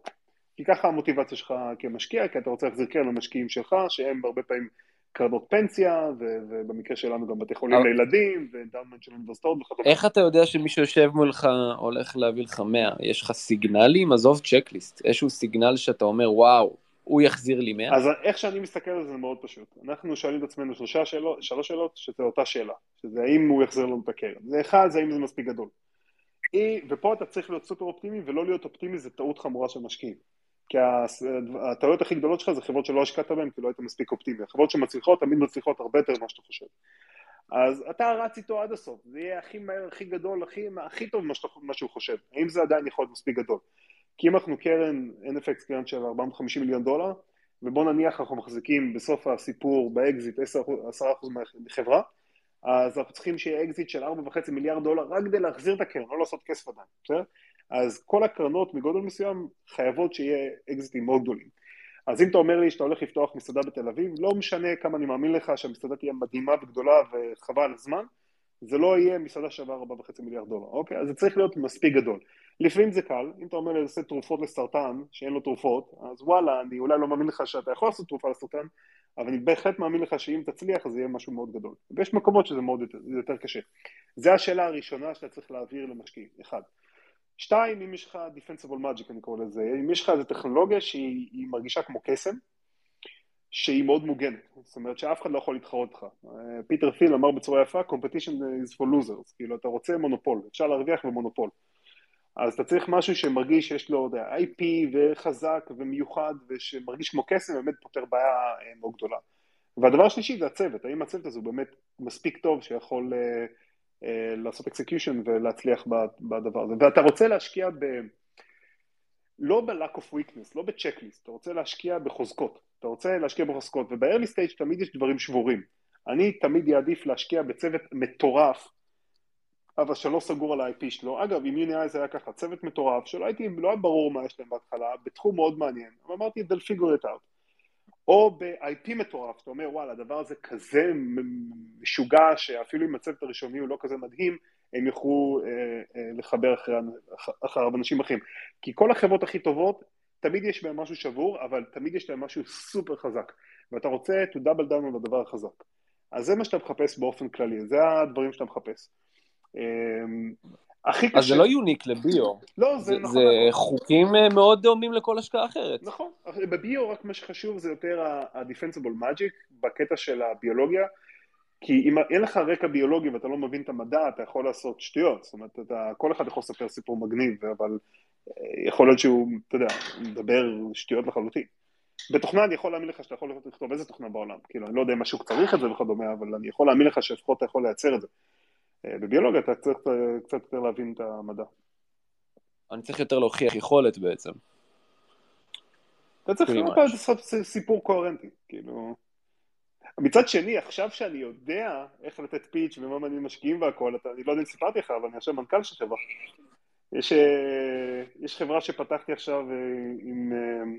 Speaker 2: כי ככה המוטיבציה שלך כמשקיע, כי אתה רוצה להחזיר קרן למשקיעים שלך, שהם הרבה פעמים קרנות פנסיה, ובמקרה שלנו גם בתי חולים לילדים, ודאונמנט של אוניברסיטאות וכדומה.
Speaker 1: איך אתה יודע שמי שיושב מולך הולך להביא לך 100? יש לך סיגנלים? עזוב צ'קליסט, איזשהו סיגנל שאתה אומר, וואו, הוא יחזיר לי 100?
Speaker 2: אז איך שאני מסתכל על זה מאוד פשוט. אנחנו שואלים את עצמנו שלושה שאלות, שלוש שאלות, שזה אותה שאלה, שזה האם הוא יחזיר לנו את הקרן. זה אחד, זה האם זה מספיק גדול. ופה אתה צריך להיות סופר אופטימי, ולא להיות אופטימי זה טעות חמורה של משקיעים. כי הטעויות הכי גדולות שלך זה חברות שלא השקעת בהן כי לא היית מספיק אופטימי. החברות שמצליחות תמיד מצליחות הרבה יותר ממה שאתה חושב. אז אתה רץ איתו עד הסוף, זה יהיה הכי מהר, הכי גדול, הכי, הכי טוב שאתה, מה שהוא חושב. האם זה עדיין יכול להיות מספיק גדול? כי אם אנחנו קרן, NFX קרן של 450 מיליון דולר, ובוא נניח אנחנו מחזיקים בסוף הסיפור באקזיט 10%, 10 מחברה, אז אנחנו צריכים שיהיה אקזיט של 4.5 מיליארד דולר רק כדי להחזיר את הקרן, לא לעשות כסף עדיין, בסדר? אז כל הקרנות מגודל מסוים חייבות שיהיה אקזיטים מאוד גדולים. אז אם אתה אומר לי שאתה הולך לפתוח מסעדה בתל אביב, לא משנה כמה אני מאמין לך שהמסעדה תהיה מדהימה וגדולה וחבל על הזמן, זה לא יהיה מסעדה שווה 4.5 מיליארד דולר, אוקיי? אז זה צריך להיות מספיק גדול. לפעמים זה קל, אם אתה אומר לי לעשות תרופות לסרטן, שאין לו תרופות, אז וואלה, אני אולי לא מאמין לך שאתה יכול לעשות תרופה לסרטן, אבל אני בהחלט מאמין לך שאם תצליח זה יהיה משהו מאוד גדול. ויש מקומות שזה מאוד יותר, יותר קשה. זו השאלה הראשונה שאתה צריך להעביר למשקיעים, אחד. שתיים, אם יש לך Defensible Magic אני קורא לזה, אם יש לך איזו טכנולוגיה שהיא מרגישה כמו קסם, שהיא מאוד מוגנת, זאת אומרת שאף אחד לא יכול להתחרות לך. פיטר ת'יל אמר בצורה יפה, competition is for losers, כאילו אתה רוצה מונופול, אפשר להרוויח במונופול. אז אתה צריך משהו שמרגיש שיש לו יודע, IP וחזק ומיוחד ושמרגיש כמו קסם, באמת פותר בעיה אה, מאוד גדולה. והדבר השלישי זה הצוות, האם הצוות הזה הוא באמת מספיק טוב שיכול uh, uh, לעשות execution ולהצליח בדבר הזה. ואתה רוצה להשקיע ב... לא ב-lack of weakness, לא ב-checklist, אתה רוצה להשקיע בחוזקות, אתה רוצה להשקיע בחוזקות, וב-early stage תמיד יש דברים שבורים. אני תמיד אעדיף להשקיע בצוות מטורף אבל שלא סגור על ה-IP שלו. אגב, עם יוני אייז היה ככה, צוות מטורף, שלא הייתי, לא היה ברור מה יש להם בהתחלה, בתחום מאוד מעניין, אבל אמרתי, they'll figure it out. או ב-IP מטורף, אתה אומר, וואלה, הדבר הזה כזה משוגע, שאפילו אם הצוות הראשוני הוא לא כזה מדהים, הם יוכלו אה, אה, לחבר אחרי, אחריו אנשים אחרים. כי כל החברות הכי טובות, תמיד יש בהם משהו שבור, אבל תמיד יש להם משהו סופר חזק. ואתה רוצה to double down על הדבר החזק. אז זה מה שאתה מחפש באופן כללי, זה הדברים שאתה מחפש.
Speaker 1: אמ, הכי קשה... אז זה לא יוניק לביו.
Speaker 2: לא, זה, זה נכון.
Speaker 1: זה נכון. חוקים אה, מאוד דומים לכל השקעה אחרת.
Speaker 2: נכון. בביו רק מה שחשוב זה יותר ה-defensible magic בקטע של הביולוגיה, כי אם אין לך רקע ביולוגי ואתה לא מבין את המדע, אתה יכול לעשות שטויות. זאת אומרת, אתה, כל אחד יכול לספר סיפור מגניב, אבל אה, יכול להיות שהוא, אתה יודע, מדבר שטויות לחלוטין. בתוכנה אני יכול להאמין לך שאתה יכול לכתוב איזה תוכנה בעולם, כאילו אני לא יודע אם השוק צריך את זה וכדומה, אבל אני יכול להאמין לך שלפחות אתה יכול לייצר את זה. אה, בביולוגיה אתה צריך קצת יותר להבין את המדע.
Speaker 1: אני צריך יותר להוכיח יכולת בעצם.
Speaker 2: אתה צריך לעשות סיפור קוהרנטי, כאילו... מצד שני, עכשיו שאני יודע איך לתת פיץ' ומה מעניין משקיעים והכל, אני לא יודע אם סיפרתי לך, אבל אני עכשיו מנכ"ל של חברה. יש, אה, יש חברה שפתחתי עכשיו אה, עם,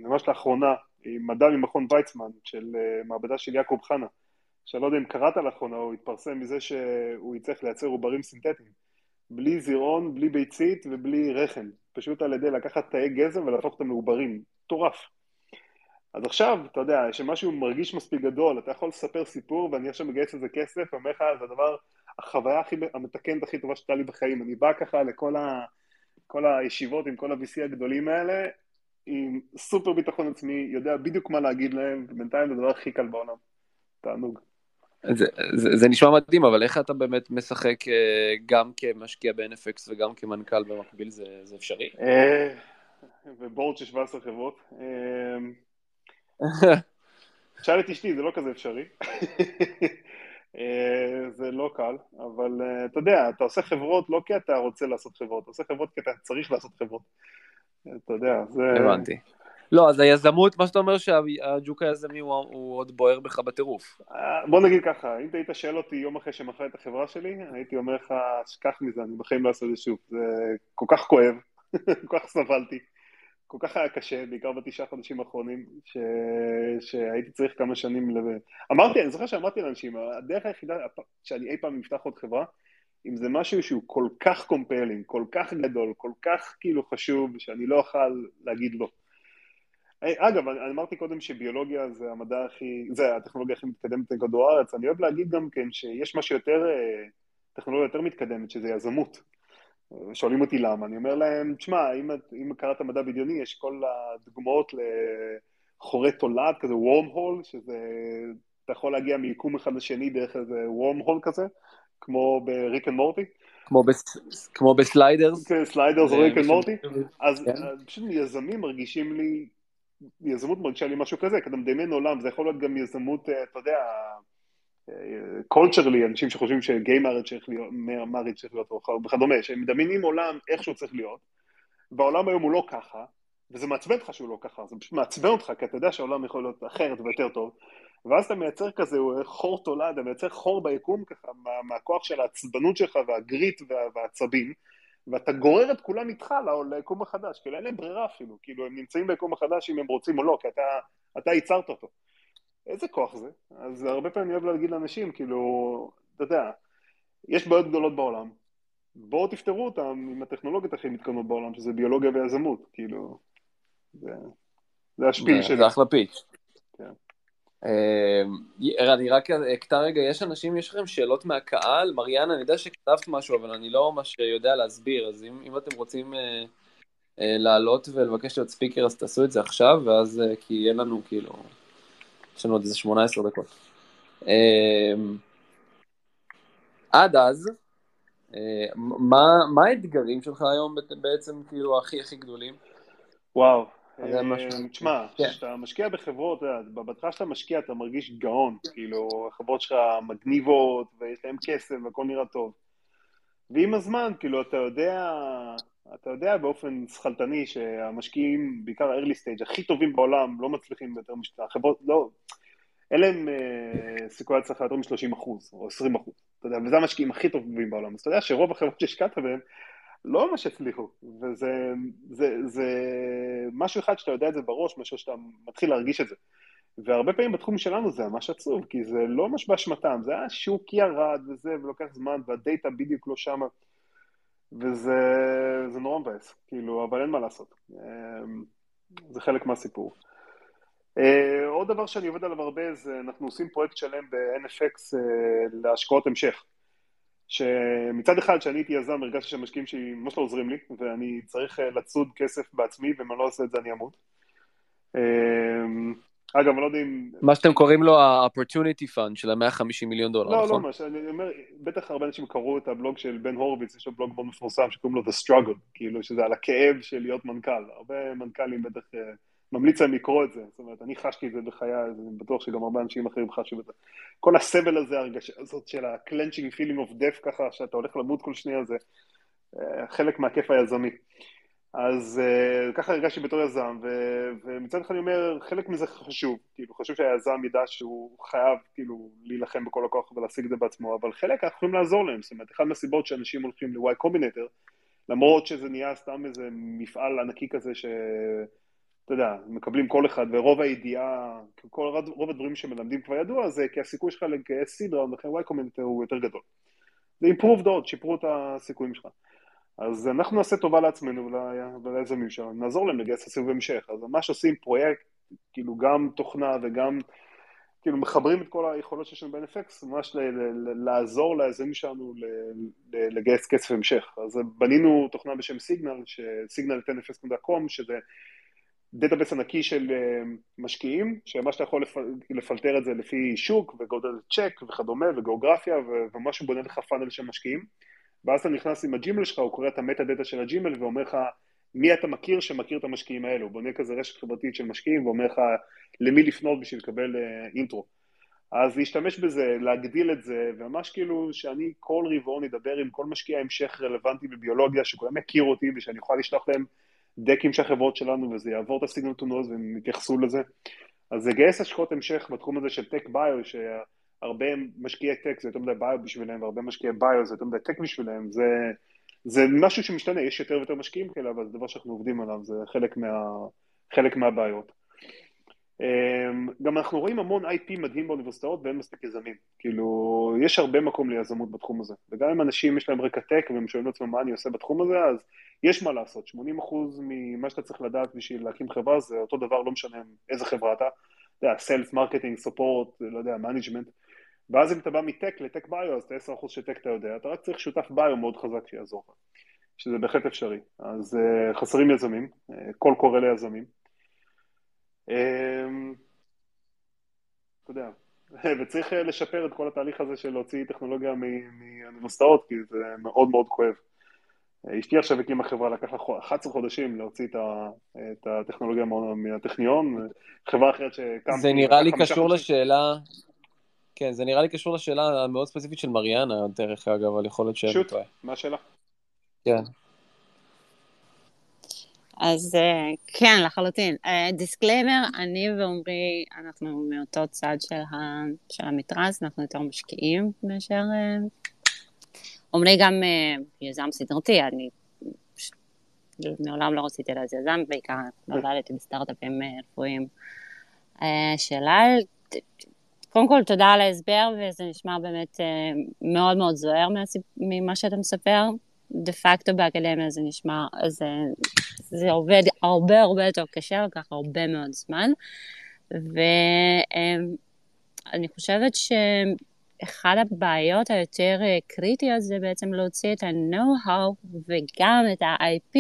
Speaker 2: ממש לאחרונה, עם מדע ממכון ויצמן, של מעבדה של יעקב חנה. שאני לא יודע אם קראת לאחרונה, הוא התפרסם מזה שהוא יצטרך לייצר עוברים סינתטיים. בלי זירעון, בלי ביצית ובלי רחם. פשוט על ידי לקחת תאי גזם ולהפוך אותם לעוברים. מטורף. אז עכשיו, אתה יודע, שמשהו מרגיש מספיק גדול, אתה יכול לספר סיפור ואני עכשיו מגייס לזה כסף, ואומר לך, זה הדבר, החוויה הכי, המתקנת הכי טובה שהייתה לי בחיים. אני בא ככה לכל ה, כל הישיבות עם כל ה-VC הגדולים האלה, עם סופר ביטחון עצמי, יודע בדיוק מה להגיד להם, ובינתיים זה הדבר הכי קל בעולם. תענוג.
Speaker 1: זה, זה, זה נשמע מדהים, אבל איך אתה באמת משחק אה, גם כמשקיע ב-NFX וגם כמנכ"ל במקביל, זה, זה אפשרי?
Speaker 2: אה, ובורד של 17 חברות. אה, שאל את אשתי, זה לא כזה אפשרי. זה לא קל, אבל אתה יודע, אתה עושה חברות לא כי אתה רוצה לעשות חברות, אתה עושה חברות כי אתה צריך לעשות חברות. אתה יודע, זה...
Speaker 1: הבנתי. לא, אז היזמות, מה שאתה אומר שהג'וק היזמי הוא, הוא עוד בוער בך בטירוף.
Speaker 2: אה, בוא נגיד ככה, אם היית שואל אותי יום אחרי שמכר את החברה שלי, הייתי אומר לך, שכח מזה, אני בחיים לא אעשה את זה שוב. זה כל כך כואב, כל כך סבלתי. כל כך היה קשה, בעיקר בתשעה חודשים האחרונים, ש... שהייתי צריך כמה שנים ל... אמרתי, אני זוכר שאמרתי לאנשים, הדרך היחידה שאני אי פעם אפתח עוד חברה, אם זה משהו שהוא כל כך compelling, כל כך גדול, כל כך כאילו חשוב, שאני לא אוכל להגיד לא. אגב, אני אמרתי קודם שביולוגיה זה המדע הכי, זה הטכנולוגיה הכי מתקדמת בכדור הארץ, אני אוהב להגיד גם כן שיש משהו יותר, אה, טכנולוגיה יותר מתקדמת, שזה יזמות. שואלים אותי למה, אני אומר להם, תשמע, אם, אם קראת מדע בדיוני, יש כל הדוגמאות לחורי תולעת, כזה wormhole, שזה, אתה יכול להגיע מיקום אחד לשני דרך איזה wormhole כזה, כמו בריק אנד מורטי.
Speaker 1: כמו, בס... כמו בסליידרס.
Speaker 2: כן, סליידרס ריק אנד מורטי. אז כן. פשוט יזמים מרגישים לי, יזמות מרגישה לי משהו כזה, כי אתה מדמיין עולם, זה יכול להיות גם יזמות, אה, אתה יודע, קולצ'רלי, אנשים שחושבים שגיי מארד צריך להיות, מארד צריך להיות וכדומה, שהם מדמיינים עולם איך שהוא צריך להיות, והעולם היום הוא לא ככה, וזה מעצבן אותך שהוא לא ככה, זה פשוט מעצבן אותך, כי אתה יודע שהעולם יכול להיות אחרת ויותר טוב, ואז אתה מייצר כזה חור תולד, אתה מייצר חור ביקום ככה, מה, מהכוח של העצבנות שלך והגריט וה, והעצבים, ואתה גורר את כולם איתך ליקום החדש, כאילו אין להם ברירה אפילו, כאילו הם נמצאים ביקום החדש אם הם רוצים או לא, כי אתה, אתה ייצרת אותו. איזה כוח זה? אז הרבה פעמים אני אוהב להגיד לאנשים, כאילו, אתה יודע, יש בעיות גדולות בעולם, בואו תפתרו אותם עם הטכנולוגיות הכי מתקדמות בעולם, שזה ביולוגיה ויזמות, כאילו, זה, זה השפיל שלי.
Speaker 1: זה אחלה פיץ'. אה, אני רק אקטע רגע, יש אנשים, יש לכם שאלות מהקהל? מריאנה, אני יודע שכתבת משהו, אבל אני לא ממש יודע להסביר, אז אם, אם אתם רוצים אה, אה, לעלות ולבקש להיות ספיקר, אז תעשו את זה עכשיו, ואז, אה, כי אין לנו כאילו... יש לנו עוד איזה 18 דקות. אמ, עד אז, אה, מה, מה האתגרים שלך היום בעצם, כאילו, הכי הכי גדולים?
Speaker 2: וואו, אה, תשמע, כן. כשאתה משקיע בחברות, בהתחלה שאתה משקיע אתה מרגיש גאון, כאילו, החברות שלך מגניבות, ויש להם כסף והכל נראה טוב. ועם הזמן, כאילו, אתה יודע, אתה יודע באופן שכלתני שהמשקיעים, בעיקר ה-early stage, הכי טובים בעולם, לא מצליחים יותר משתה. החברות, לא, אין להם אה, סיכוי הצלחה יותר מ-30 אחוז, או 20 אחוז, אתה יודע, וזה המשקיעים הכי טובים בעולם. אז אתה יודע שרוב החברות שהשקעת בהן לא ממש הצליחו, וזה זה, זה משהו אחד שאתה יודע את זה בראש, משהו שאתה מתחיל להרגיש את זה. והרבה פעמים בתחום שלנו זה ממש עצוב, כי זה לא ממש באשמתם, זה היה שוק ירד וזה, ולוקח זמן, והדאטה בדיוק לא שמה. וזה נורא מבאס, כאילו, אבל אין מה לעשות. אמ, זה חלק מהסיפור. Uh, עוד דבר שאני עובד עליו הרבה זה אנחנו עושים פרויקט שלם ב-NFX אה, להשקעות המשך. שמצד אחד כשאני הייתי יזם הרגשתי שהמשקיעים שלי ממש לא עוזרים לי ואני צריך uh, לצוד כסף בעצמי ואם אני לא עושה את זה אני אמות. Uh, אגב, אני לא יודע אם...
Speaker 1: מה שאתם קוראים לו ה-opportunity fund של ה-150 מיליון דולר,
Speaker 2: לא, נכון? לא, לא, אני אומר, בטח הרבה אנשים קראו את הבלוג של בן הורוביץ, יש לו בלוג מאוד מפורסם שקוראים לו The Struggle, כאילו שזה על הכאב של להיות מנכ"ל. הרבה מנכ"לים בטח uh, ממליץ להם לקרוא את זה, זאת אומרת, אני חשתי את זה בחיי, אני בטוח שגם הרבה אנשים אחרים חשו את זה. כל הסבל הזה, הרגשה הזאת של ה-clenching feeling of death ככה, שאתה הולך למות כל שנייה, זה uh, חלק מהכיף היזמי. אז uh, ככה הרגשתי בתור יזם, ו- ומצד אחד אני אומר, חלק מזה חשוב, כאילו חשוב שהיזם ידע שהוא חייב כאילו להילחם בכל הכוח ולהשיג את זה בעצמו, אבל חלק אנחנו יכולים לעזור להם, זאת אומרת, אחת מהסיבות שאנשים הולכים ל-Y קומבינטר, למרות שזה נהיה סתם איזה מפעל ענקי כזה ש... אתה יודע, מקבלים כל אחד, ורוב הידיעה, כל, רוב הדברים שמלמדים כבר ידוע, זה כי הסיכוי שלך לגייס סידרה, ולכן Y קומבינטר הוא יותר גדול. זה improved עוד, שיפרו את הסיכויים שלך. אז אנחנו נעשה טובה לעצמנו וליזמים שלנו, נעזור להם לגייס לסיבוב המשך. אז ממש עושים פרויקט, כאילו גם תוכנה וגם, כאילו מחברים את כל היכולות שיש לנו ב-NFX, ממש לעזור ליזמים שלנו לגייס כסף המשך. אז בנינו תוכנה בשם סיגנל, סיגנל, signal.nfx.com, שזה database ענקי של אה, משקיעים, שמה שאתה יכול לפלטר את זה לפי שוק וגודל צ'ק וכדומה וגיאוגרפיה וממש בונה לך פאנל של משקיעים. ואז אתה נכנס עם הג'ימל שלך, הוא קורא את ה metadata של הג'ימל ואומר לך מי אתה מכיר שמכיר את המשקיעים האלו, הוא בונה כזה רשת חברתית של משקיעים ואומר לך למי לפנות בשביל לקבל intro. אז להשתמש בזה, להגדיל את זה, וממש כאילו שאני כל רבעון אדבר עם כל משקיע המשך רלוונטי בביולוגיה, שכולם יכיר אותי ושאני אוכל לשלוח להם deck ים של החברות שלנו וזה יעבור את ה signal to noise והם יתייחסו לזה. אז לגייס השקעות המשך בתחום הזה של tech bio, שהרבה משקיעי tech זה יותר מדי bio בשבילם, והרבה משקיעי bio זה יותר מדי tech בשבילם, זה, זה משהו שמשתנה, יש יותר ויותר משקיעים כאלה, אבל זה דבר שאנחנו עובדים עליו, זה חלק, מה, חלק מהבעיות. אמ, גם אנחנו רואים המון IP מדהים באוניברסיטאות ואין מספיק יזמים. כאילו, יש הרבה מקום ליזמות בתחום הזה. וגם אם אנשים יש להם רקע tech והם שואלים לעצמם מה אני עושה בתחום הזה, אז יש מה לעשות. 80% ממה שאתה צריך לדעת בשביל להקים חברה זה אותו דבר, לא משנה איזה חברה אתה. אתה יודע, sales, marketing, support, לא יודע, management. ואז אם אתה בא מ tech ל tech bio, אז את ה-10% של tech אתה יודע, אתה רק צריך שותף bio מאוד חזק שיעזור לך. שזה בהחלט אפשרי. אז uh, חסרים יזמים, uh, קול קורא ליזמים. אמ, אתה יודע, וצריך אה, לשפר את כל התהליך הזה של להוציא טכנולוגיה מאוניברסיטאות, כי זה מאוד מאוד כואב. אה, אשתי עכשיו הקימה חברה, לקח לה 11 חודשים להוציא את הטכנולוגיה מהטכניון, חברה אחרת שקם...
Speaker 1: זה נראה לי קשור לשאלה, כן, זה נראה לי קשור לשאלה המאוד ספציפית של מריאנה, דרך אגב, אבל יכול להיות שאני
Speaker 2: טועה. מה השאלה?
Speaker 1: כן.
Speaker 3: אז אה, כן, לחלוטין. disclaimer, אה, אני ועומרי, אנחנו מאותו צד של, ה, של המתרס, אנחנו יותר משקיעים מאשר... אה, עומרי גם יזם סדרתי, אני מעולם לא רציתי להיות יזם, בעיקר נולדתי בסטארט-אפים רפואיים. שאלה, קודם כל תודה על ההסבר, וזה נשמע באמת מאוד מאוד זוהר ממה שאתה מספר. דה פקטו באקדמיה זה נשמע, זה, זה עובד הרבה הרבה יותר קשה, לקח הרבה מאוד זמן, ואני חושבת שאחד הבעיות היותר קריטיות זה בעצם להוציא את ה-know-how וגם את ה-IP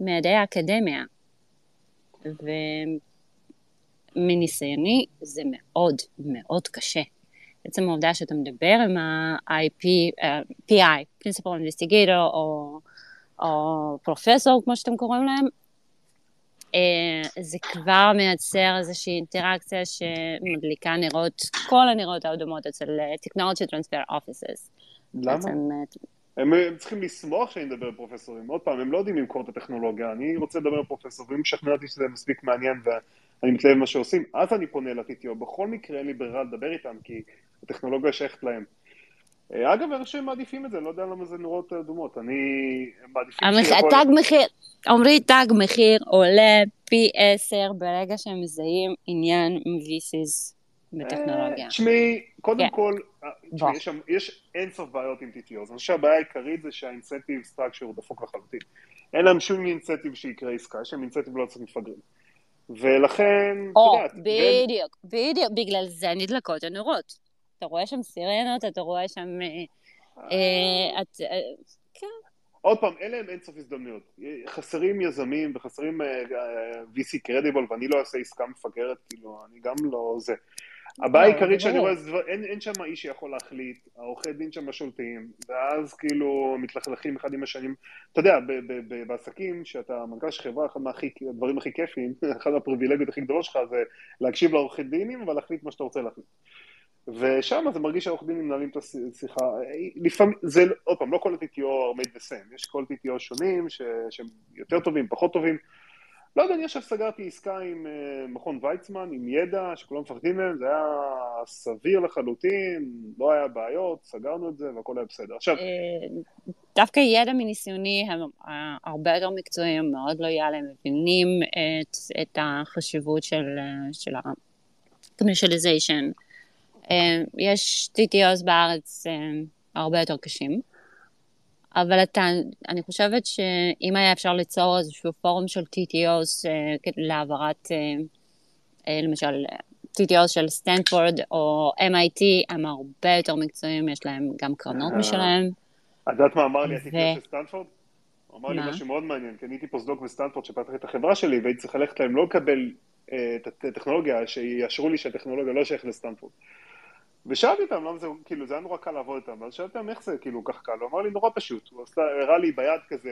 Speaker 3: מידי האקדמיה. ומניסיוני זה מאוד מאוד קשה. עצם העובדה שאתה מדבר עם ה-IP, uh, אה, PI, Principal Investigator, או, או פרופסור, כמו שאתם קוראים להם, uh, זה כבר מייצר איזושהי אינטראקציה שמדליקה נרות, כל הנרות האדומות אצל אה, Technology Transfer Offices.
Speaker 2: למה? בעצם, הם, הם צריכים לשמוח שאני מדבר עם פרופסורים. עוד פעם, הם לא יודעים למכור את הטכנולוגיה, אני רוצה לדבר עם פרופסור, ואם משכנע אותי שזה מספיק מעניין ואני מתלהב ממה שעושים, אז אני פונה ל-TTO. בכל מקרה אין לי ברירה לדבר איתם, כי הטכנולוגיה שייכת להם. אה, אגב, אני חושב שהם מעדיפים את זה, לא יודע למה זה נורות אדומות, אני... מעדיפים
Speaker 3: שיכול... תג מחיר, עמרי, תג מחיר עולה פי עשר ברגע שהם מזהים עניין מ-VCs בטכנולוגיה.
Speaker 2: אה, תשמעי, קודם כן. כל, אה, יש אין סוף בעיות עם TTO, אני חושב שהבעיה העיקרית זה שהאינסנטיב סטרקצ'ר הוא דפוק לחלוטין. אין להם שום אינסנטיב שיקרה עסקה, יש להם אינסנטיב לא צריך מפגרים. ולכן,
Speaker 3: או, בדיוק, בדיוק, בגלל זה נדלקות הנורות. אתה רואה שם סירנות, אתה רואה שם... אה, אה, אה, כן.
Speaker 2: עוד פעם, אלה הם אינסוף הזדמנויות. חסרים יזמים וחסרים VC קרדיבול, ואני לא אעשה עסקה מפגרת, כאילו, אני גם לא זה. הבעיה לא, העיקרית שאני רואה, אין, אין שם איש שיכול להחליט, העורכי דין שם שולטים, ואז כאילו מתלכלכים אחד עם השנים. אתה יודע, ב- ב- ב- בעסקים, שאתה מנכ"ל של חברה, אחד מהדברים הכי כיפים, אחד מהפריבילגיות הכי גדולות שלך זה להקשיב לעורכי דינים ולהחליט מה שאתה רוצה להחליט. ושם זה מרגיש שהעורך דין מנהלים את השיחה, לפעמים, זה עוד פעם, לא כל ה-TTO are made the same, יש כל TTO שונים ש, שהם יותר טובים, פחות טובים. לא יודע, אני עכשיו סגרתי עסקה עם uh, מכון ויצמן, עם ידע שכולם מפחדים מהם, זה היה סביר לחלוטין, לא היה בעיות, סגרנו את זה והכל היה בסדר. עכשיו... אה,
Speaker 3: דווקא ידע מניסיוני הם אה, הרבה יותר מקצועיים, מאוד לויאליים, מבינים את, את החשיבות של, של ה-commercialization. אה, יש TTOs בארץ אה, הרבה יותר קשים, אבל אתה, אני חושבת שאם היה אפשר ליצור איזשהו פורום של TTOs אה, להעברת, למשל, TTOs של סטנפורד או MIT, הם הרבה יותר מקצועיים, יש להם גם קרנות משלהם.
Speaker 2: את יודעת מה אמר לי ה-TTO של סטנפורד? הוא אמר לי משהו מאוד מעניין, כי אני הייתי פוסט-דוק בסטנפורד שפתחתי את החברה שלי והייתי צריך ללכת להם לא לקבל את הטכנולוגיה, שיאשרו לי שהטכנולוגיה לא שייכת לסטנפורד. ושאלתי אותם למה זה, כאילו, זה היה נורא קל לעבוד איתם, ואז שאלתי אותם איך זה? כאילו כך קל, הוא אמר לי נורא פשוט, הוא עשה, הראה לי ביד כזה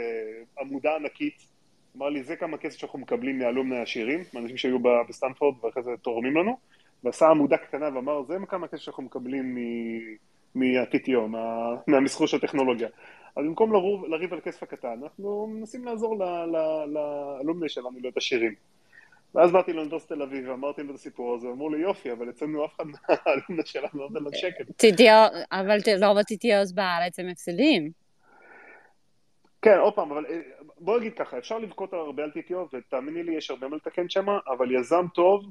Speaker 2: עמודה ענקית, אמר לי זה כמה כסף שאנחנו מקבלים מ alumni עשירים, מאנשים שהיו בסטנפורד ואחרי זה תורמים לנו, ועשה עמודה קטנה ואמר, זה כמה כסף שאנחנו מקבלים מה-TTO, מה, מהמסחור של הטכנולוגיה. אז במקום לריב, על הכסף הקטן, אנחנו מנסים לעזור ל alumni שלנו להיות עשירים. ואז באתי לאוניברסיטת תל אביב ואמרתי לו את הסיפור הזה, אמרו לי יופי, אבל אצלנו אף אחד מה alumni שלנו לא נותן לנו שקל.
Speaker 3: אבל לא ב-TTOs בארץ הם הפסדים.
Speaker 2: כן, עוד פעם, אבל אה, בוא נגיד ככה, אפשר לבכות הרבה על TTO, ותאמיני לי, יש הרבה מה לתקן שם, אבל יזם טוב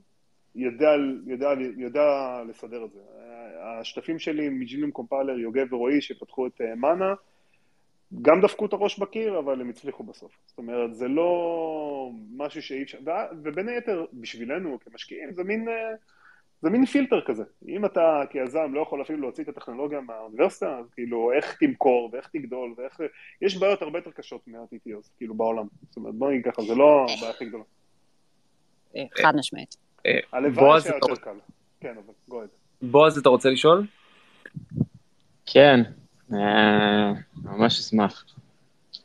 Speaker 2: יודע, יודע, יודע לסדר את זה. השותפים שלי מג'יניום קומפיילר, יוגב ורועי, שפתחו את מאנה, גם דפקו את הראש בקיר, אבל הם הצליחו בסוף. זאת אומרת, זה לא משהו שאי אפשר... ובין היתר, בשבילנו כמשקיעים, זה מין, אה, זה מין פילטר כזה. אם אתה כיזם לא יכול אפילו להוציא את הטכנולוגיה מהאוניברסיטה, אז כאילו, איך תמכור ואיך תגדול ואיך... יש בעיות הרבה יותר קשות מה-TTOs, כאילו, בעולם. זאת אומרת, בוא נגיד ככה, זה לא הבעיה הכי גדולה.
Speaker 3: חד משמעית.
Speaker 2: הלוואי שהיה יותר קל. כן, אבל גואד.
Speaker 1: בועז, אתה רוצה לשאול?
Speaker 4: כן, אה, ממש אשמח.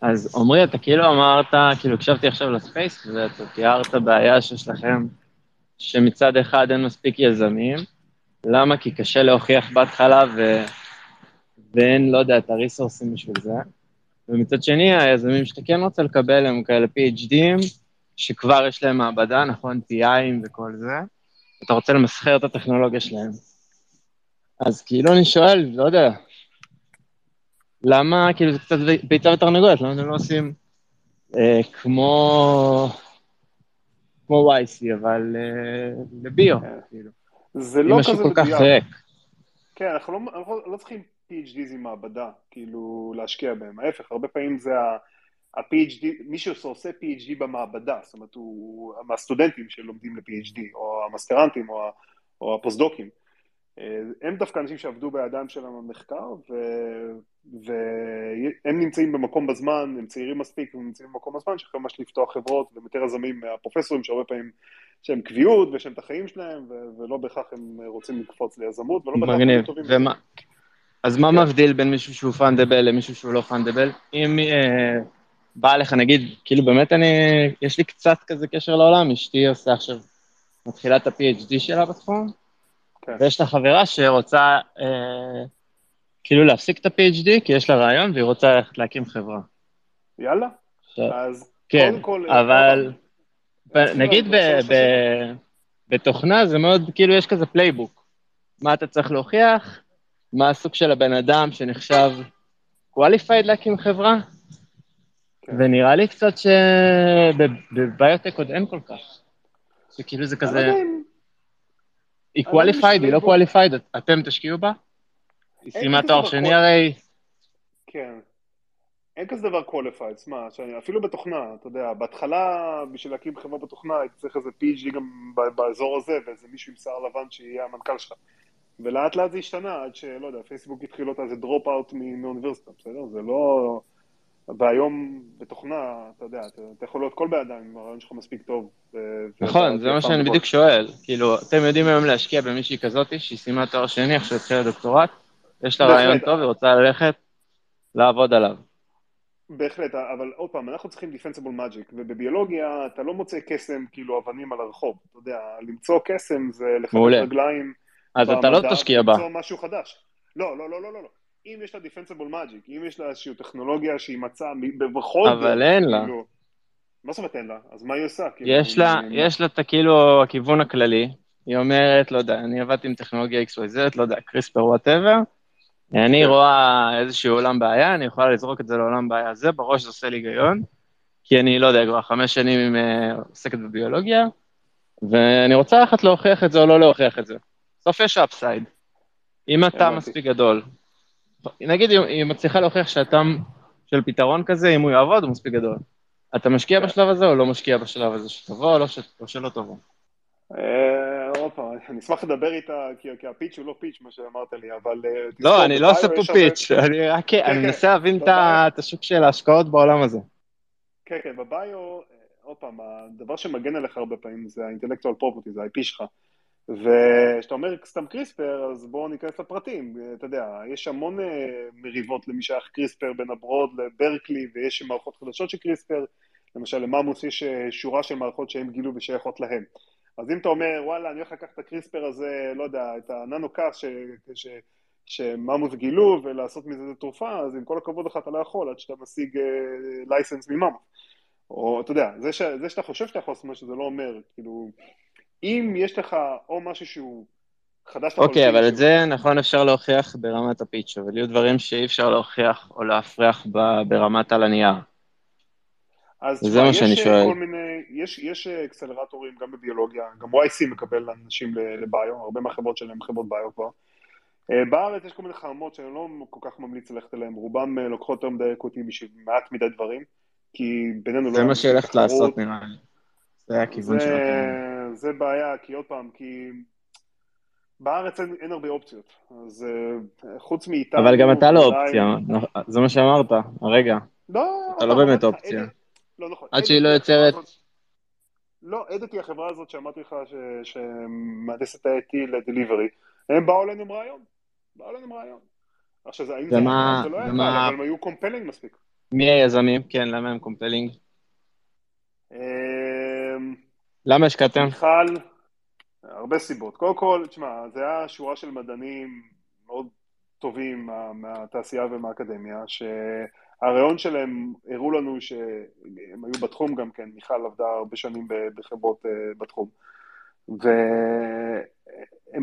Speaker 4: אז עמרי, אתה כאילו אמרת, כאילו הקשבתי עכשיו לספייס, ואתה תיארת בעיה שיש לכם, שמצד אחד אין מספיק יזמים, למה? כי קשה להוכיח בהתחלה ו... ואין, לא יודע, את הריסורסים בשביל זה. ומצד שני, היזמים שאתה כן רוצה לקבל הם כאלה PhDים, שכבר יש להם מעבדה, נכון? PIים וכל זה, אתה רוצה למסחר את הטכנולוגיה שלהם. אז כאילו אני שואל, לא יודע, למה, כאילו זה קצת ביצה ותרנגולת, למה אתם לא עושים אה, כמו, כמו YC, אבל אה, לביו,
Speaker 2: כן.
Speaker 4: כאילו.
Speaker 2: זה לא כזה
Speaker 4: משהו כל כך
Speaker 2: מדויק.
Speaker 4: ריק.
Speaker 2: כן, אנחנו לא, אנחנו לא צריכים PhDs עם מעבדה, כאילו, להשקיע בהם. ההפך, הרבה פעמים זה ה... ה-PhD, מישהו שעושה PhD במעבדה, זאת אומרת, הוא מהסטודנטים שלומדים ל-PhD, או המסטרנטים, או, או הפוסט-דוקים. אה, הם דווקא אנשים שעבדו בידיים שלהם במחקר, ו- והם נמצאים במקום בזמן, הם צעירים מספיק, הם נמצאים במקום בזמן, שיכולים ממש לפתוח חברות, והם יותר יזמים מהפרופסורים, שהרבה פעמים יש להם קביעות, ויש להם את החיים שלהם, ו- ולא בהכרח הם רוצים לקפוץ ליזמות, ולא בהכרח הם. טובים.
Speaker 4: ומה, אז מה
Speaker 2: כן.
Speaker 4: מבדיל בין מישהו שהוא פאנדבל למישהו שהוא לא פאנדבל? אם אה, בא לך, נגיד, כאילו באמת אני, יש לי קצת כזה קשר לעולם, אשתי עושה עכשיו, מתחילה את ה-PhD שלה בתחום,
Speaker 2: כן.
Speaker 4: ויש לה חברה שרוצה אה, כאילו להפסיק את ה-PhD, כי יש לה רעיון והיא רוצה ללכת להקים חברה.
Speaker 2: יאללה,
Speaker 4: עכשיו,
Speaker 2: אז
Speaker 4: כן,
Speaker 2: קודם כל...
Speaker 4: אבל ב-
Speaker 2: צריכים
Speaker 4: נגיד ב- ב- בתוכנה זה מאוד, כאילו יש כזה playbook. מה אתה צריך להוכיח, מה הסוג של הבן אדם שנחשב qualified להקים חברה,
Speaker 2: כן.
Speaker 4: ונראה לי קצת שבביוטק עוד אין כל כך. שכאילו זה
Speaker 2: אני לא
Speaker 4: כזה,
Speaker 2: יודע אם-
Speaker 4: היא qualified, היא לא qualified, אתם תשקיעו בה? היא סיימה תואר שני הרי,
Speaker 2: כן. אין כזה דבר qualified, שמע, שאני- אפילו בתוכנה, אתה יודע, בהתחלה בשביל להקים חברה בתוכנה הייתי צריך איזה PhD גם באזור הזה, ואיזה מישהו עם שיער לבן שיהיה המנכ"ל שלך. ולאט לאט זה השתנה, עד שלא יודע, פייסבוק התחיל אותה איזה דרופ אאוט מאוניברסיטה, בסדר? זה לא... והיום בתוכנה, אתה יודע, אתה, אתה יכול להיות כל בן אדם אם הרעיון שלך מספיק טוב.
Speaker 4: נכון, זה מה שאני. בדיוק שואל. כאילו, אתם יודעים היום להשקיע במישהי כזאתי, שהיא סיימה תואר שני, עכשיו התחילה דוקטורט, יש לה. רעיון טוב, היא רוצה ללכת לעבוד עליו.
Speaker 2: בהחלט, אבל עוד פעם, אנחנו צריכים defensible magic, ובביולוגיה אתה לא מוצא קסם, כאילו אבנים על הרחוב, אתה יודע, למצוא קסם זה
Speaker 4: מעולה.
Speaker 2: רגליים
Speaker 4: אז אתה לא תשקיע בה.
Speaker 2: ולמצוא משהו חדש. לא, לא, לא, לא, לא, לא. אם יש לה defensible magic, אם יש לה איזושהי טכנולוגיה שהיא מצאה בכל
Speaker 4: אבל אין לה.
Speaker 2: כאילו, מה זאת אומרת אין לה? אז מה היא עושה? כאילו,
Speaker 4: יש לה, יש לה את הכאילו הכיוון הכללי, היא אומרת, לא יודע, אני עבדתי עם טכנולוגיה XYZ, לא יודע, קריספר whatever, אני
Speaker 2: כן.
Speaker 4: רואה איזשהו עולם בעיה, אני יכולה לזרוק את זה לעולם בעיה הזה, בראש זה עושה לי היגיון, כי אני, לא יודע, כבר חמש שנים אה, עוסקת בביולוגיה, ואני רוצה ללכת להוכיח את זה או לא להוכיח את זה. בסוף יש upside. אם אתה. מספיק גדול, נגיד היא- מצליחה להוכיח שהטעם של פתרון כזה, אם הוא יעבוד, הוא מספיק גדול. אתה משקיע
Speaker 2: כן.
Speaker 4: בשלב הזה או לא משקיע בשלב הזה, שתבוא או, לא. או שלא תבוא?
Speaker 2: אה, עוד פעם, אני אשמח לדבר איתה, כי הפיץ' הוא לא פיץ', מה שאמרת לי, אבל... אה,
Speaker 4: לא, אני לא עושה פה פיץ', אני רק אני
Speaker 2: כן.
Speaker 4: מנסה להבין את השוק של ההשקעות בעולם הזה.
Speaker 2: כן, כן, בביו, אה, עוד פעם, הדבר שמגן עליך הרבה פעמים זה זה ה-IP שלך. וכשאתה אומר סתם קריספר, אז בואו ניכנס לפרטים. אתה יודע, יש המון אה, מריבות למי שייך קריספר בין הברוד לברקלי, ויש מערכות חדשות של קריספר. למשל, למאמוס יש אה, שורה של מערכות שהם גילו ושייכות להם. אז אם אתה אומר, וואלה, אני הולך לקחת את הקריספר הזה, לא יודע, את הננו קאס שממוס גילו ולעשות מזה תרופה, אז עם כל הכבוד לך אתה לא יכול עד שאתה משיג לייסנס uh, מממוס. או אתה יודע, זה, ש, זה שאתה חושב שאתה יכול לעשות משהו זה לא אומר, כאילו, אם יש לך או משהו שהוא חדש
Speaker 4: אוקיי, אבל את זה נכון אפשר להוכיח ברמת הפיץ', אבל יהיו דברים שאי אפשר להוכיח או להפריח ברמת על הנייר.
Speaker 2: אז זה תשמע, מה שאני שואל. מיני, יש, יש אקסלרטורים גם בביולוגיה, גם YC מקבל אנשים לביו, הרבה מהחברות שלהם חברות ביו כבר. אה, בארץ יש כל מיני חרמות שאני לא כל כך ממליץ ללכת אליהן, רובם אה, לוקחות יותר מדי אקוטי בשביל מעט מדי דברים, כי בינינו
Speaker 4: לא... זה מה שהולכת לעשות נראה לי. זה הכיוון שלכם.
Speaker 2: זה בעיה, כי עוד פעם, כי בארץ אין, אין הרבה אופציות, אז uh, חוץ מאיתנו...
Speaker 4: אבל גם אתה לא אופציה, זה מה שאמרת, הרגע.
Speaker 2: לא,
Speaker 4: אתה לא, לא באמת אופציה.
Speaker 2: לא נכון.
Speaker 4: עד שהיא לא יוצרת...
Speaker 2: לא, היא החברה הזאת שאמרתי לך שמהנדסת ה-IT ל delivery, הם באו אלינו עם רעיון. באו אלינו עם רעיון. עכשיו, האם זה, זה לא היה קל, אבל הם היו compelling מספיק.
Speaker 4: מי היזמים? כן, למה הם compelling?
Speaker 2: אמ,
Speaker 4: למה השקעתם?
Speaker 2: מיכל, הרבה סיבות. קודם כל, תשמע, זה היה שורה של מדענים מאוד טובים מה, מהתעשייה ומהאקדמיה, שהרעיון שלהם הראו לנו שהם היו בתחום גם כן, מיכל עבדה הרבה שנים בחברות אה, בתחום. והם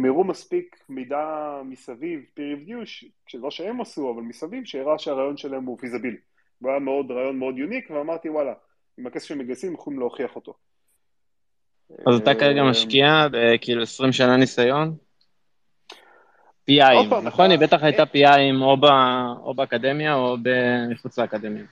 Speaker 2: הראו מספיק מידע מסביב, peer review, שלא שהם עשו, אבל מסביב, שהראה שהרעיון שלהם הוא פיזבילי. הוא היה מאוד, רעיון מאוד יוניק, ואמרתי וואלה, עם הכסף שהם מגייסים יכולים להוכיח אותו.
Speaker 4: אז אתה כרגע אה, משקיע בכאילו 20 שנה ניסיון? PI, נכון? היא בטח הייתה PI או באקדמיה או מחוץ לאקדמיה.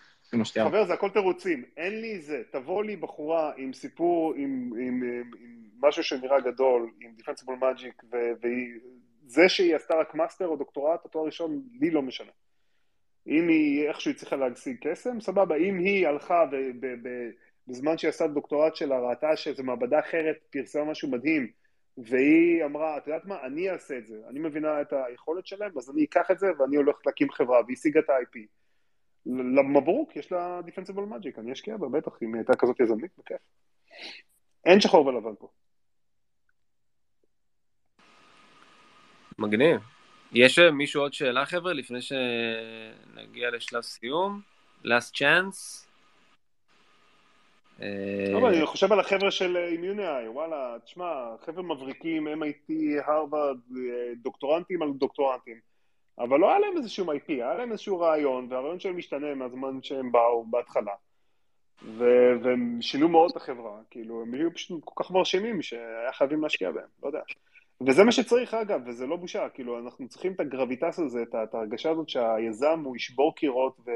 Speaker 2: חבר, זה הכל תירוצים, אין לי זה, תבוא לי בחורה עם סיפור, עם, עם, עם, עם משהו שנראה גדול, עם defensible magic, וזה שהיא עשתה רק מאסטר או דוקטורט או תואר ראשון, לי לא משנה. אם היא איכשהו הצליחה להשיג קסם, סבבה, אם היא הלכה בזמן שהיא עשתה דוקטורט שלה, ראתה שזו מעבדה אחרת, פרסמה משהו מדהים, והיא אמרה, את יודעת מה, אני אעשה את זה, אני מבינה את היכולת שלהם, אז אני אקח את זה ואני הולך להקים חברה, והשיגה את ה-IP. מברוק, יש לה דיפנסיבל מג'יק, אני אשקיע בה, בטח, אם היא הייתה כזאת יזמית, בכיף. אין שחור ולבן פה.
Speaker 1: מגניב. יש מישהו עוד שאלה חבר'ה לפני שנגיע לשלב סיום? last chance?
Speaker 2: טוב, אני חושב על החבר'ה של אימיוני, וואלה, תשמע, חבר'ה מבריקים, MIT, הרווארד, דוקטורנטים על דוקטורנטים, אבל לא היה להם איזשהו IP, היה להם איזשהו רעיון, והרעיון שלהם משתנה מהזמן שהם באו בהתחלה. ו- והם שינו מאוד את החברה, כאילו, הם היו פשוט כל כך מרשימים שהיה חייבים להשקיע בהם, לא יודע. וזה מה שצריך אגב, וזה לא בושה, כאילו, אנחנו צריכים את הגרביטס הזה, את ההרגשה הזאת שהיזם הוא ישבור קירות ו-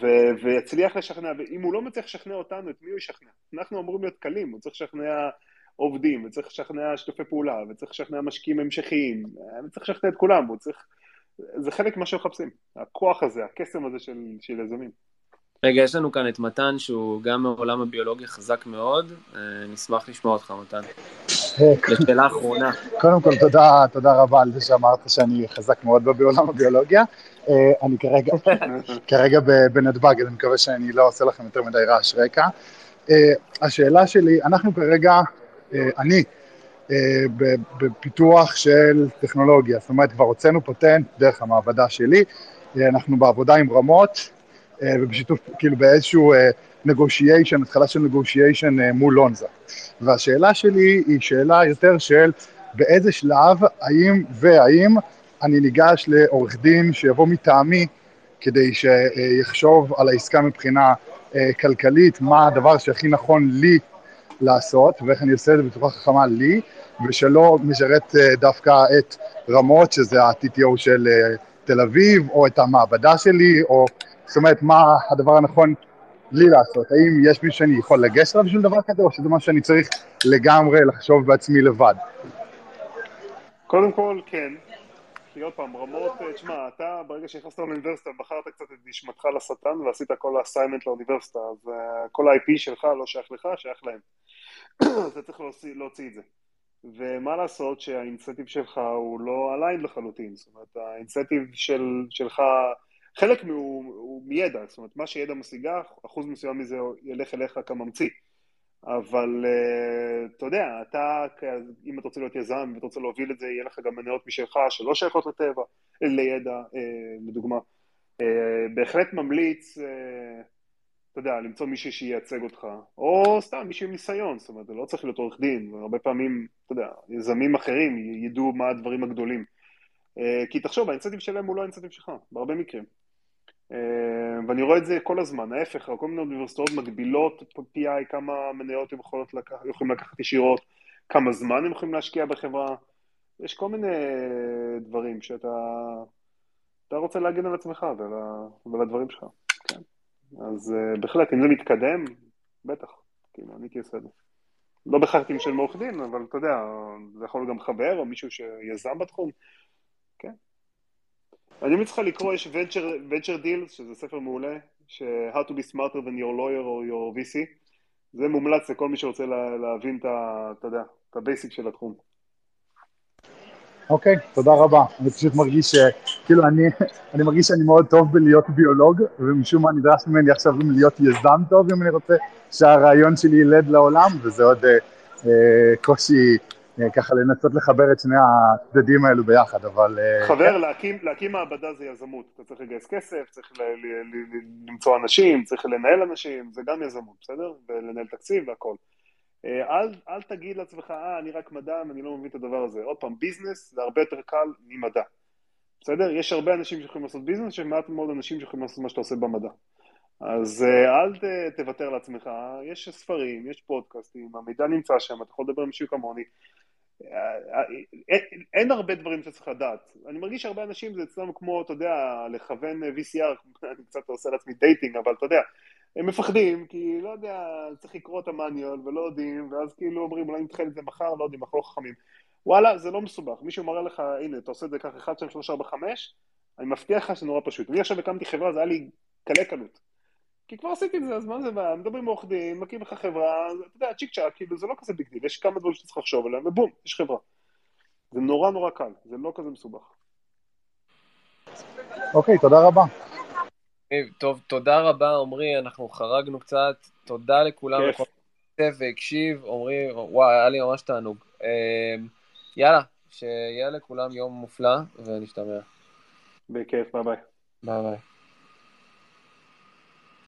Speaker 2: ו- ויצליח לשכנע, ואם הוא לא מצליח לשכנע אותנו, את מי הוא ישכנע? אנחנו אמורים להיות קלים, הוא צריך לשכנע עובדים, וצריך לשכנע שיתופי פעולה, וצריך לשכנע משקיעים המשכיים, וצריך לשכנע את כולם, הוא צריך... זה חלק ממה שמחפשים, הכוח הזה, הקסם הזה של, של יזמים.
Speaker 1: רגע, יש לנו כאן את מתן, שהוא גם מעולם הביולוגיה חזק מאוד. אה, נשמח לשמוע אותך, מתן. לשאלה אחרונה.
Speaker 5: קודם כל, תודה, תודה רבה על זה שאמרת שאני חזק מאוד בעולם הביולוגיה. אה, אני כרגע, כרגע בנתב"ג, אני מקווה שאני לא עושה לכם יותר מדי רעש רקע. אה, השאלה שלי, אנחנו כרגע, אני, בפיתוח של טכנולוגיה, זאת אומרת, כבר הוצאנו פטנט דרך המעבדה שלי, אנחנו בעבודה עם רמות, אה, ובשיתוף, כאילו באיזשהו נגושיישן, אה, התחלה של נגושיישן אה, מול לונזה. והשאלה שלי היא שאלה יותר של באיזה שלב, האם והאם אני ניגש לעורך דין שיבוא מטעמי כדי שיחשוב על העסקה מבחינה כלכלית, מה הדבר שהכי נכון לי לעשות ואיך אני עושה את זה בצורה חכמה לי, ושלא משרת דווקא את רמות, שזה ה-TTO של תל אביב, או את המעבדה שלי, או זאת אומרת, מה הדבר הנכון לי לעשות? האם יש מישהו שאני יכול לגשת עליו בשביל דבר כזה, או שזה מה שאני צריך לגמרי לחשוב בעצמי לבד?
Speaker 2: קודם כל, כן. כי עוד פעם, רמות, תשמע, אתה ברגע שנכנסת לאוניברסיטה בחרת קצת את נשמתך לשטן ועשית כל האסיימנט לאוניברסיטה, אז כל ה-IP שלך לא שייך לך, שייך להם. אתה צריך להוציא, להוציא את זה. ומה לעשות שהאינסטיב שלך הוא לא עליין לחלוטין, זאת אומרת, האינסטיב של, שלך חלק הוא, הוא מידע, זאת אומרת, מה שידע משיגה, אחוז מסוים מזה ילך אליך כממציא. אבל אה, אתה יודע, אתה, אם אתה רוצה להיות יזם, אם אתה רוצה להוביל את זה, יהיה לך גם מניות משלך שלא שייכות לטבע, לידע, לדוגמה. בהחלט ממליץ, אתה יודע, למצוא מישהו שייצג אותך, או סתם מישהו עם ניסיון, זאת אומרת, לא צריך להיות עורך דין, הרבה פעמים, אתה יודע, יזמים אחרים ידעו מה הדברים הגדולים. כי תחשוב, האינסנטיב שלהם הוא לא האינסנטיב שלך, בהרבה מקרים. אה, ואני רואה את זה כל הזמן, ההפך, כל מיני אוניברסיטאות מגבילות PI, כמה מניות הם לקחת, יכולים לקחת ישירות, כמה זמן הם יכולים להשקיע בחברה, יש כל מיני דברים שאתה אתה רוצה להגן על עצמך ועל, ועל הדברים שלך, כן. אז uh, בהחלט, אם זה מתקדם, בטח, כאילו, אני הייתי עושה. לא בהכרח עם של מעורך דין, אבל אתה יודע, זה יכול להיות גם חבר או מישהו שיזם בתחום. אני ממליץ לך לקרוא, יש venture, venture deals, שזה ספר מעולה, ש- How to be smarter than your lawyer or your VC, זה מומלץ לכל מי שרוצה לה, להבין את ה... אתה יודע, את ה basic של התחום.
Speaker 5: אוקיי, okay, תודה רבה. אני פשוט מרגיש ש... כאילו, אני, אני מרגיש שאני מאוד טוב בלהיות ביולוג, ומשום מה נדרש ממני עכשיו גם להיות יזם טוב, אם אני רוצה שהרעיון שלי ילד לעולם, וזה עוד אה, אה, קושי ככה לנסות לחבר את שני הצדדים האלו ביחד, אבל...
Speaker 2: אה, חבר, להקים, להקים מעבדה זה יזמות, אתה צריך לגייס כסף, צריך ל, ל, ל, למצוא אנשים, צריך לנהל אנשים, זה גם יזמות, בסדר? ולנהל תקציב והכל. אה, אל, אל תגיד לעצמך, אה, אני רק מדען, אני לא מבין את הדבר הזה. עוד פעם, ביזנס זה הרבה יותר קל ממדע, בסדר? יש הרבה אנשים שיכולים לעשות ביזנס, יש מעט מאוד אנשים שיכולים לעשות מה שאתה עושה במדע. אז אל ת, תוותר לעצמך, יש ספרים, יש פודקאסטים, המידע נמצא שם, אתה יכול לדבר עם מישהו כמוני. אין, אין הרבה דברים שצריך לדעת. אני מרגיש שהרבה אנשים זה אצלם כמו, אתה יודע, לכוון VCR, אני קצת עושה לעצמי dating, אבל אתה יודע, הם מפחדים, כי לא יודע, צריך לקרוא את ה manual ולא יודעים, ואז כאילו אומרים, אולי נתחיל את זה מחר, לא יודעים, אנחנו לא חכמים. וואלה, זה לא מסובך. מישהו מראה לך, הנה, אתה עושה את זה ככה 1, 2, 3, 4, 5, אני מבטיח לך שזה נורא פשוט. אני עכשיו הקמתי חברה, זה היה לי קלי קלות. כי כבר עשיתי את זה, אז מה זה בעיה? מדברים עם עורך דין, מקים לך חברה, אתה יודע, צ'יק צ'אק, כאילו זה לא כזה big deal, יש כמה דברים שאתה צריך לחשוב עליהם, ובום, יש חברה. זה נורא נורא קל, זה לא כזה מסובך.
Speaker 5: אוקיי, תודה רבה.
Speaker 1: טוב, תודה רבה, עמרי, אנחנו חרגנו קצת, תודה לכולם, לכל והקשיב, עמרי, וואי, היה לי ממש תענוג. אמ, יאללה, שיהיה לכולם יום מופלא, ונשתמע.
Speaker 2: בכיף, ביי ביי.
Speaker 1: ביי ביי.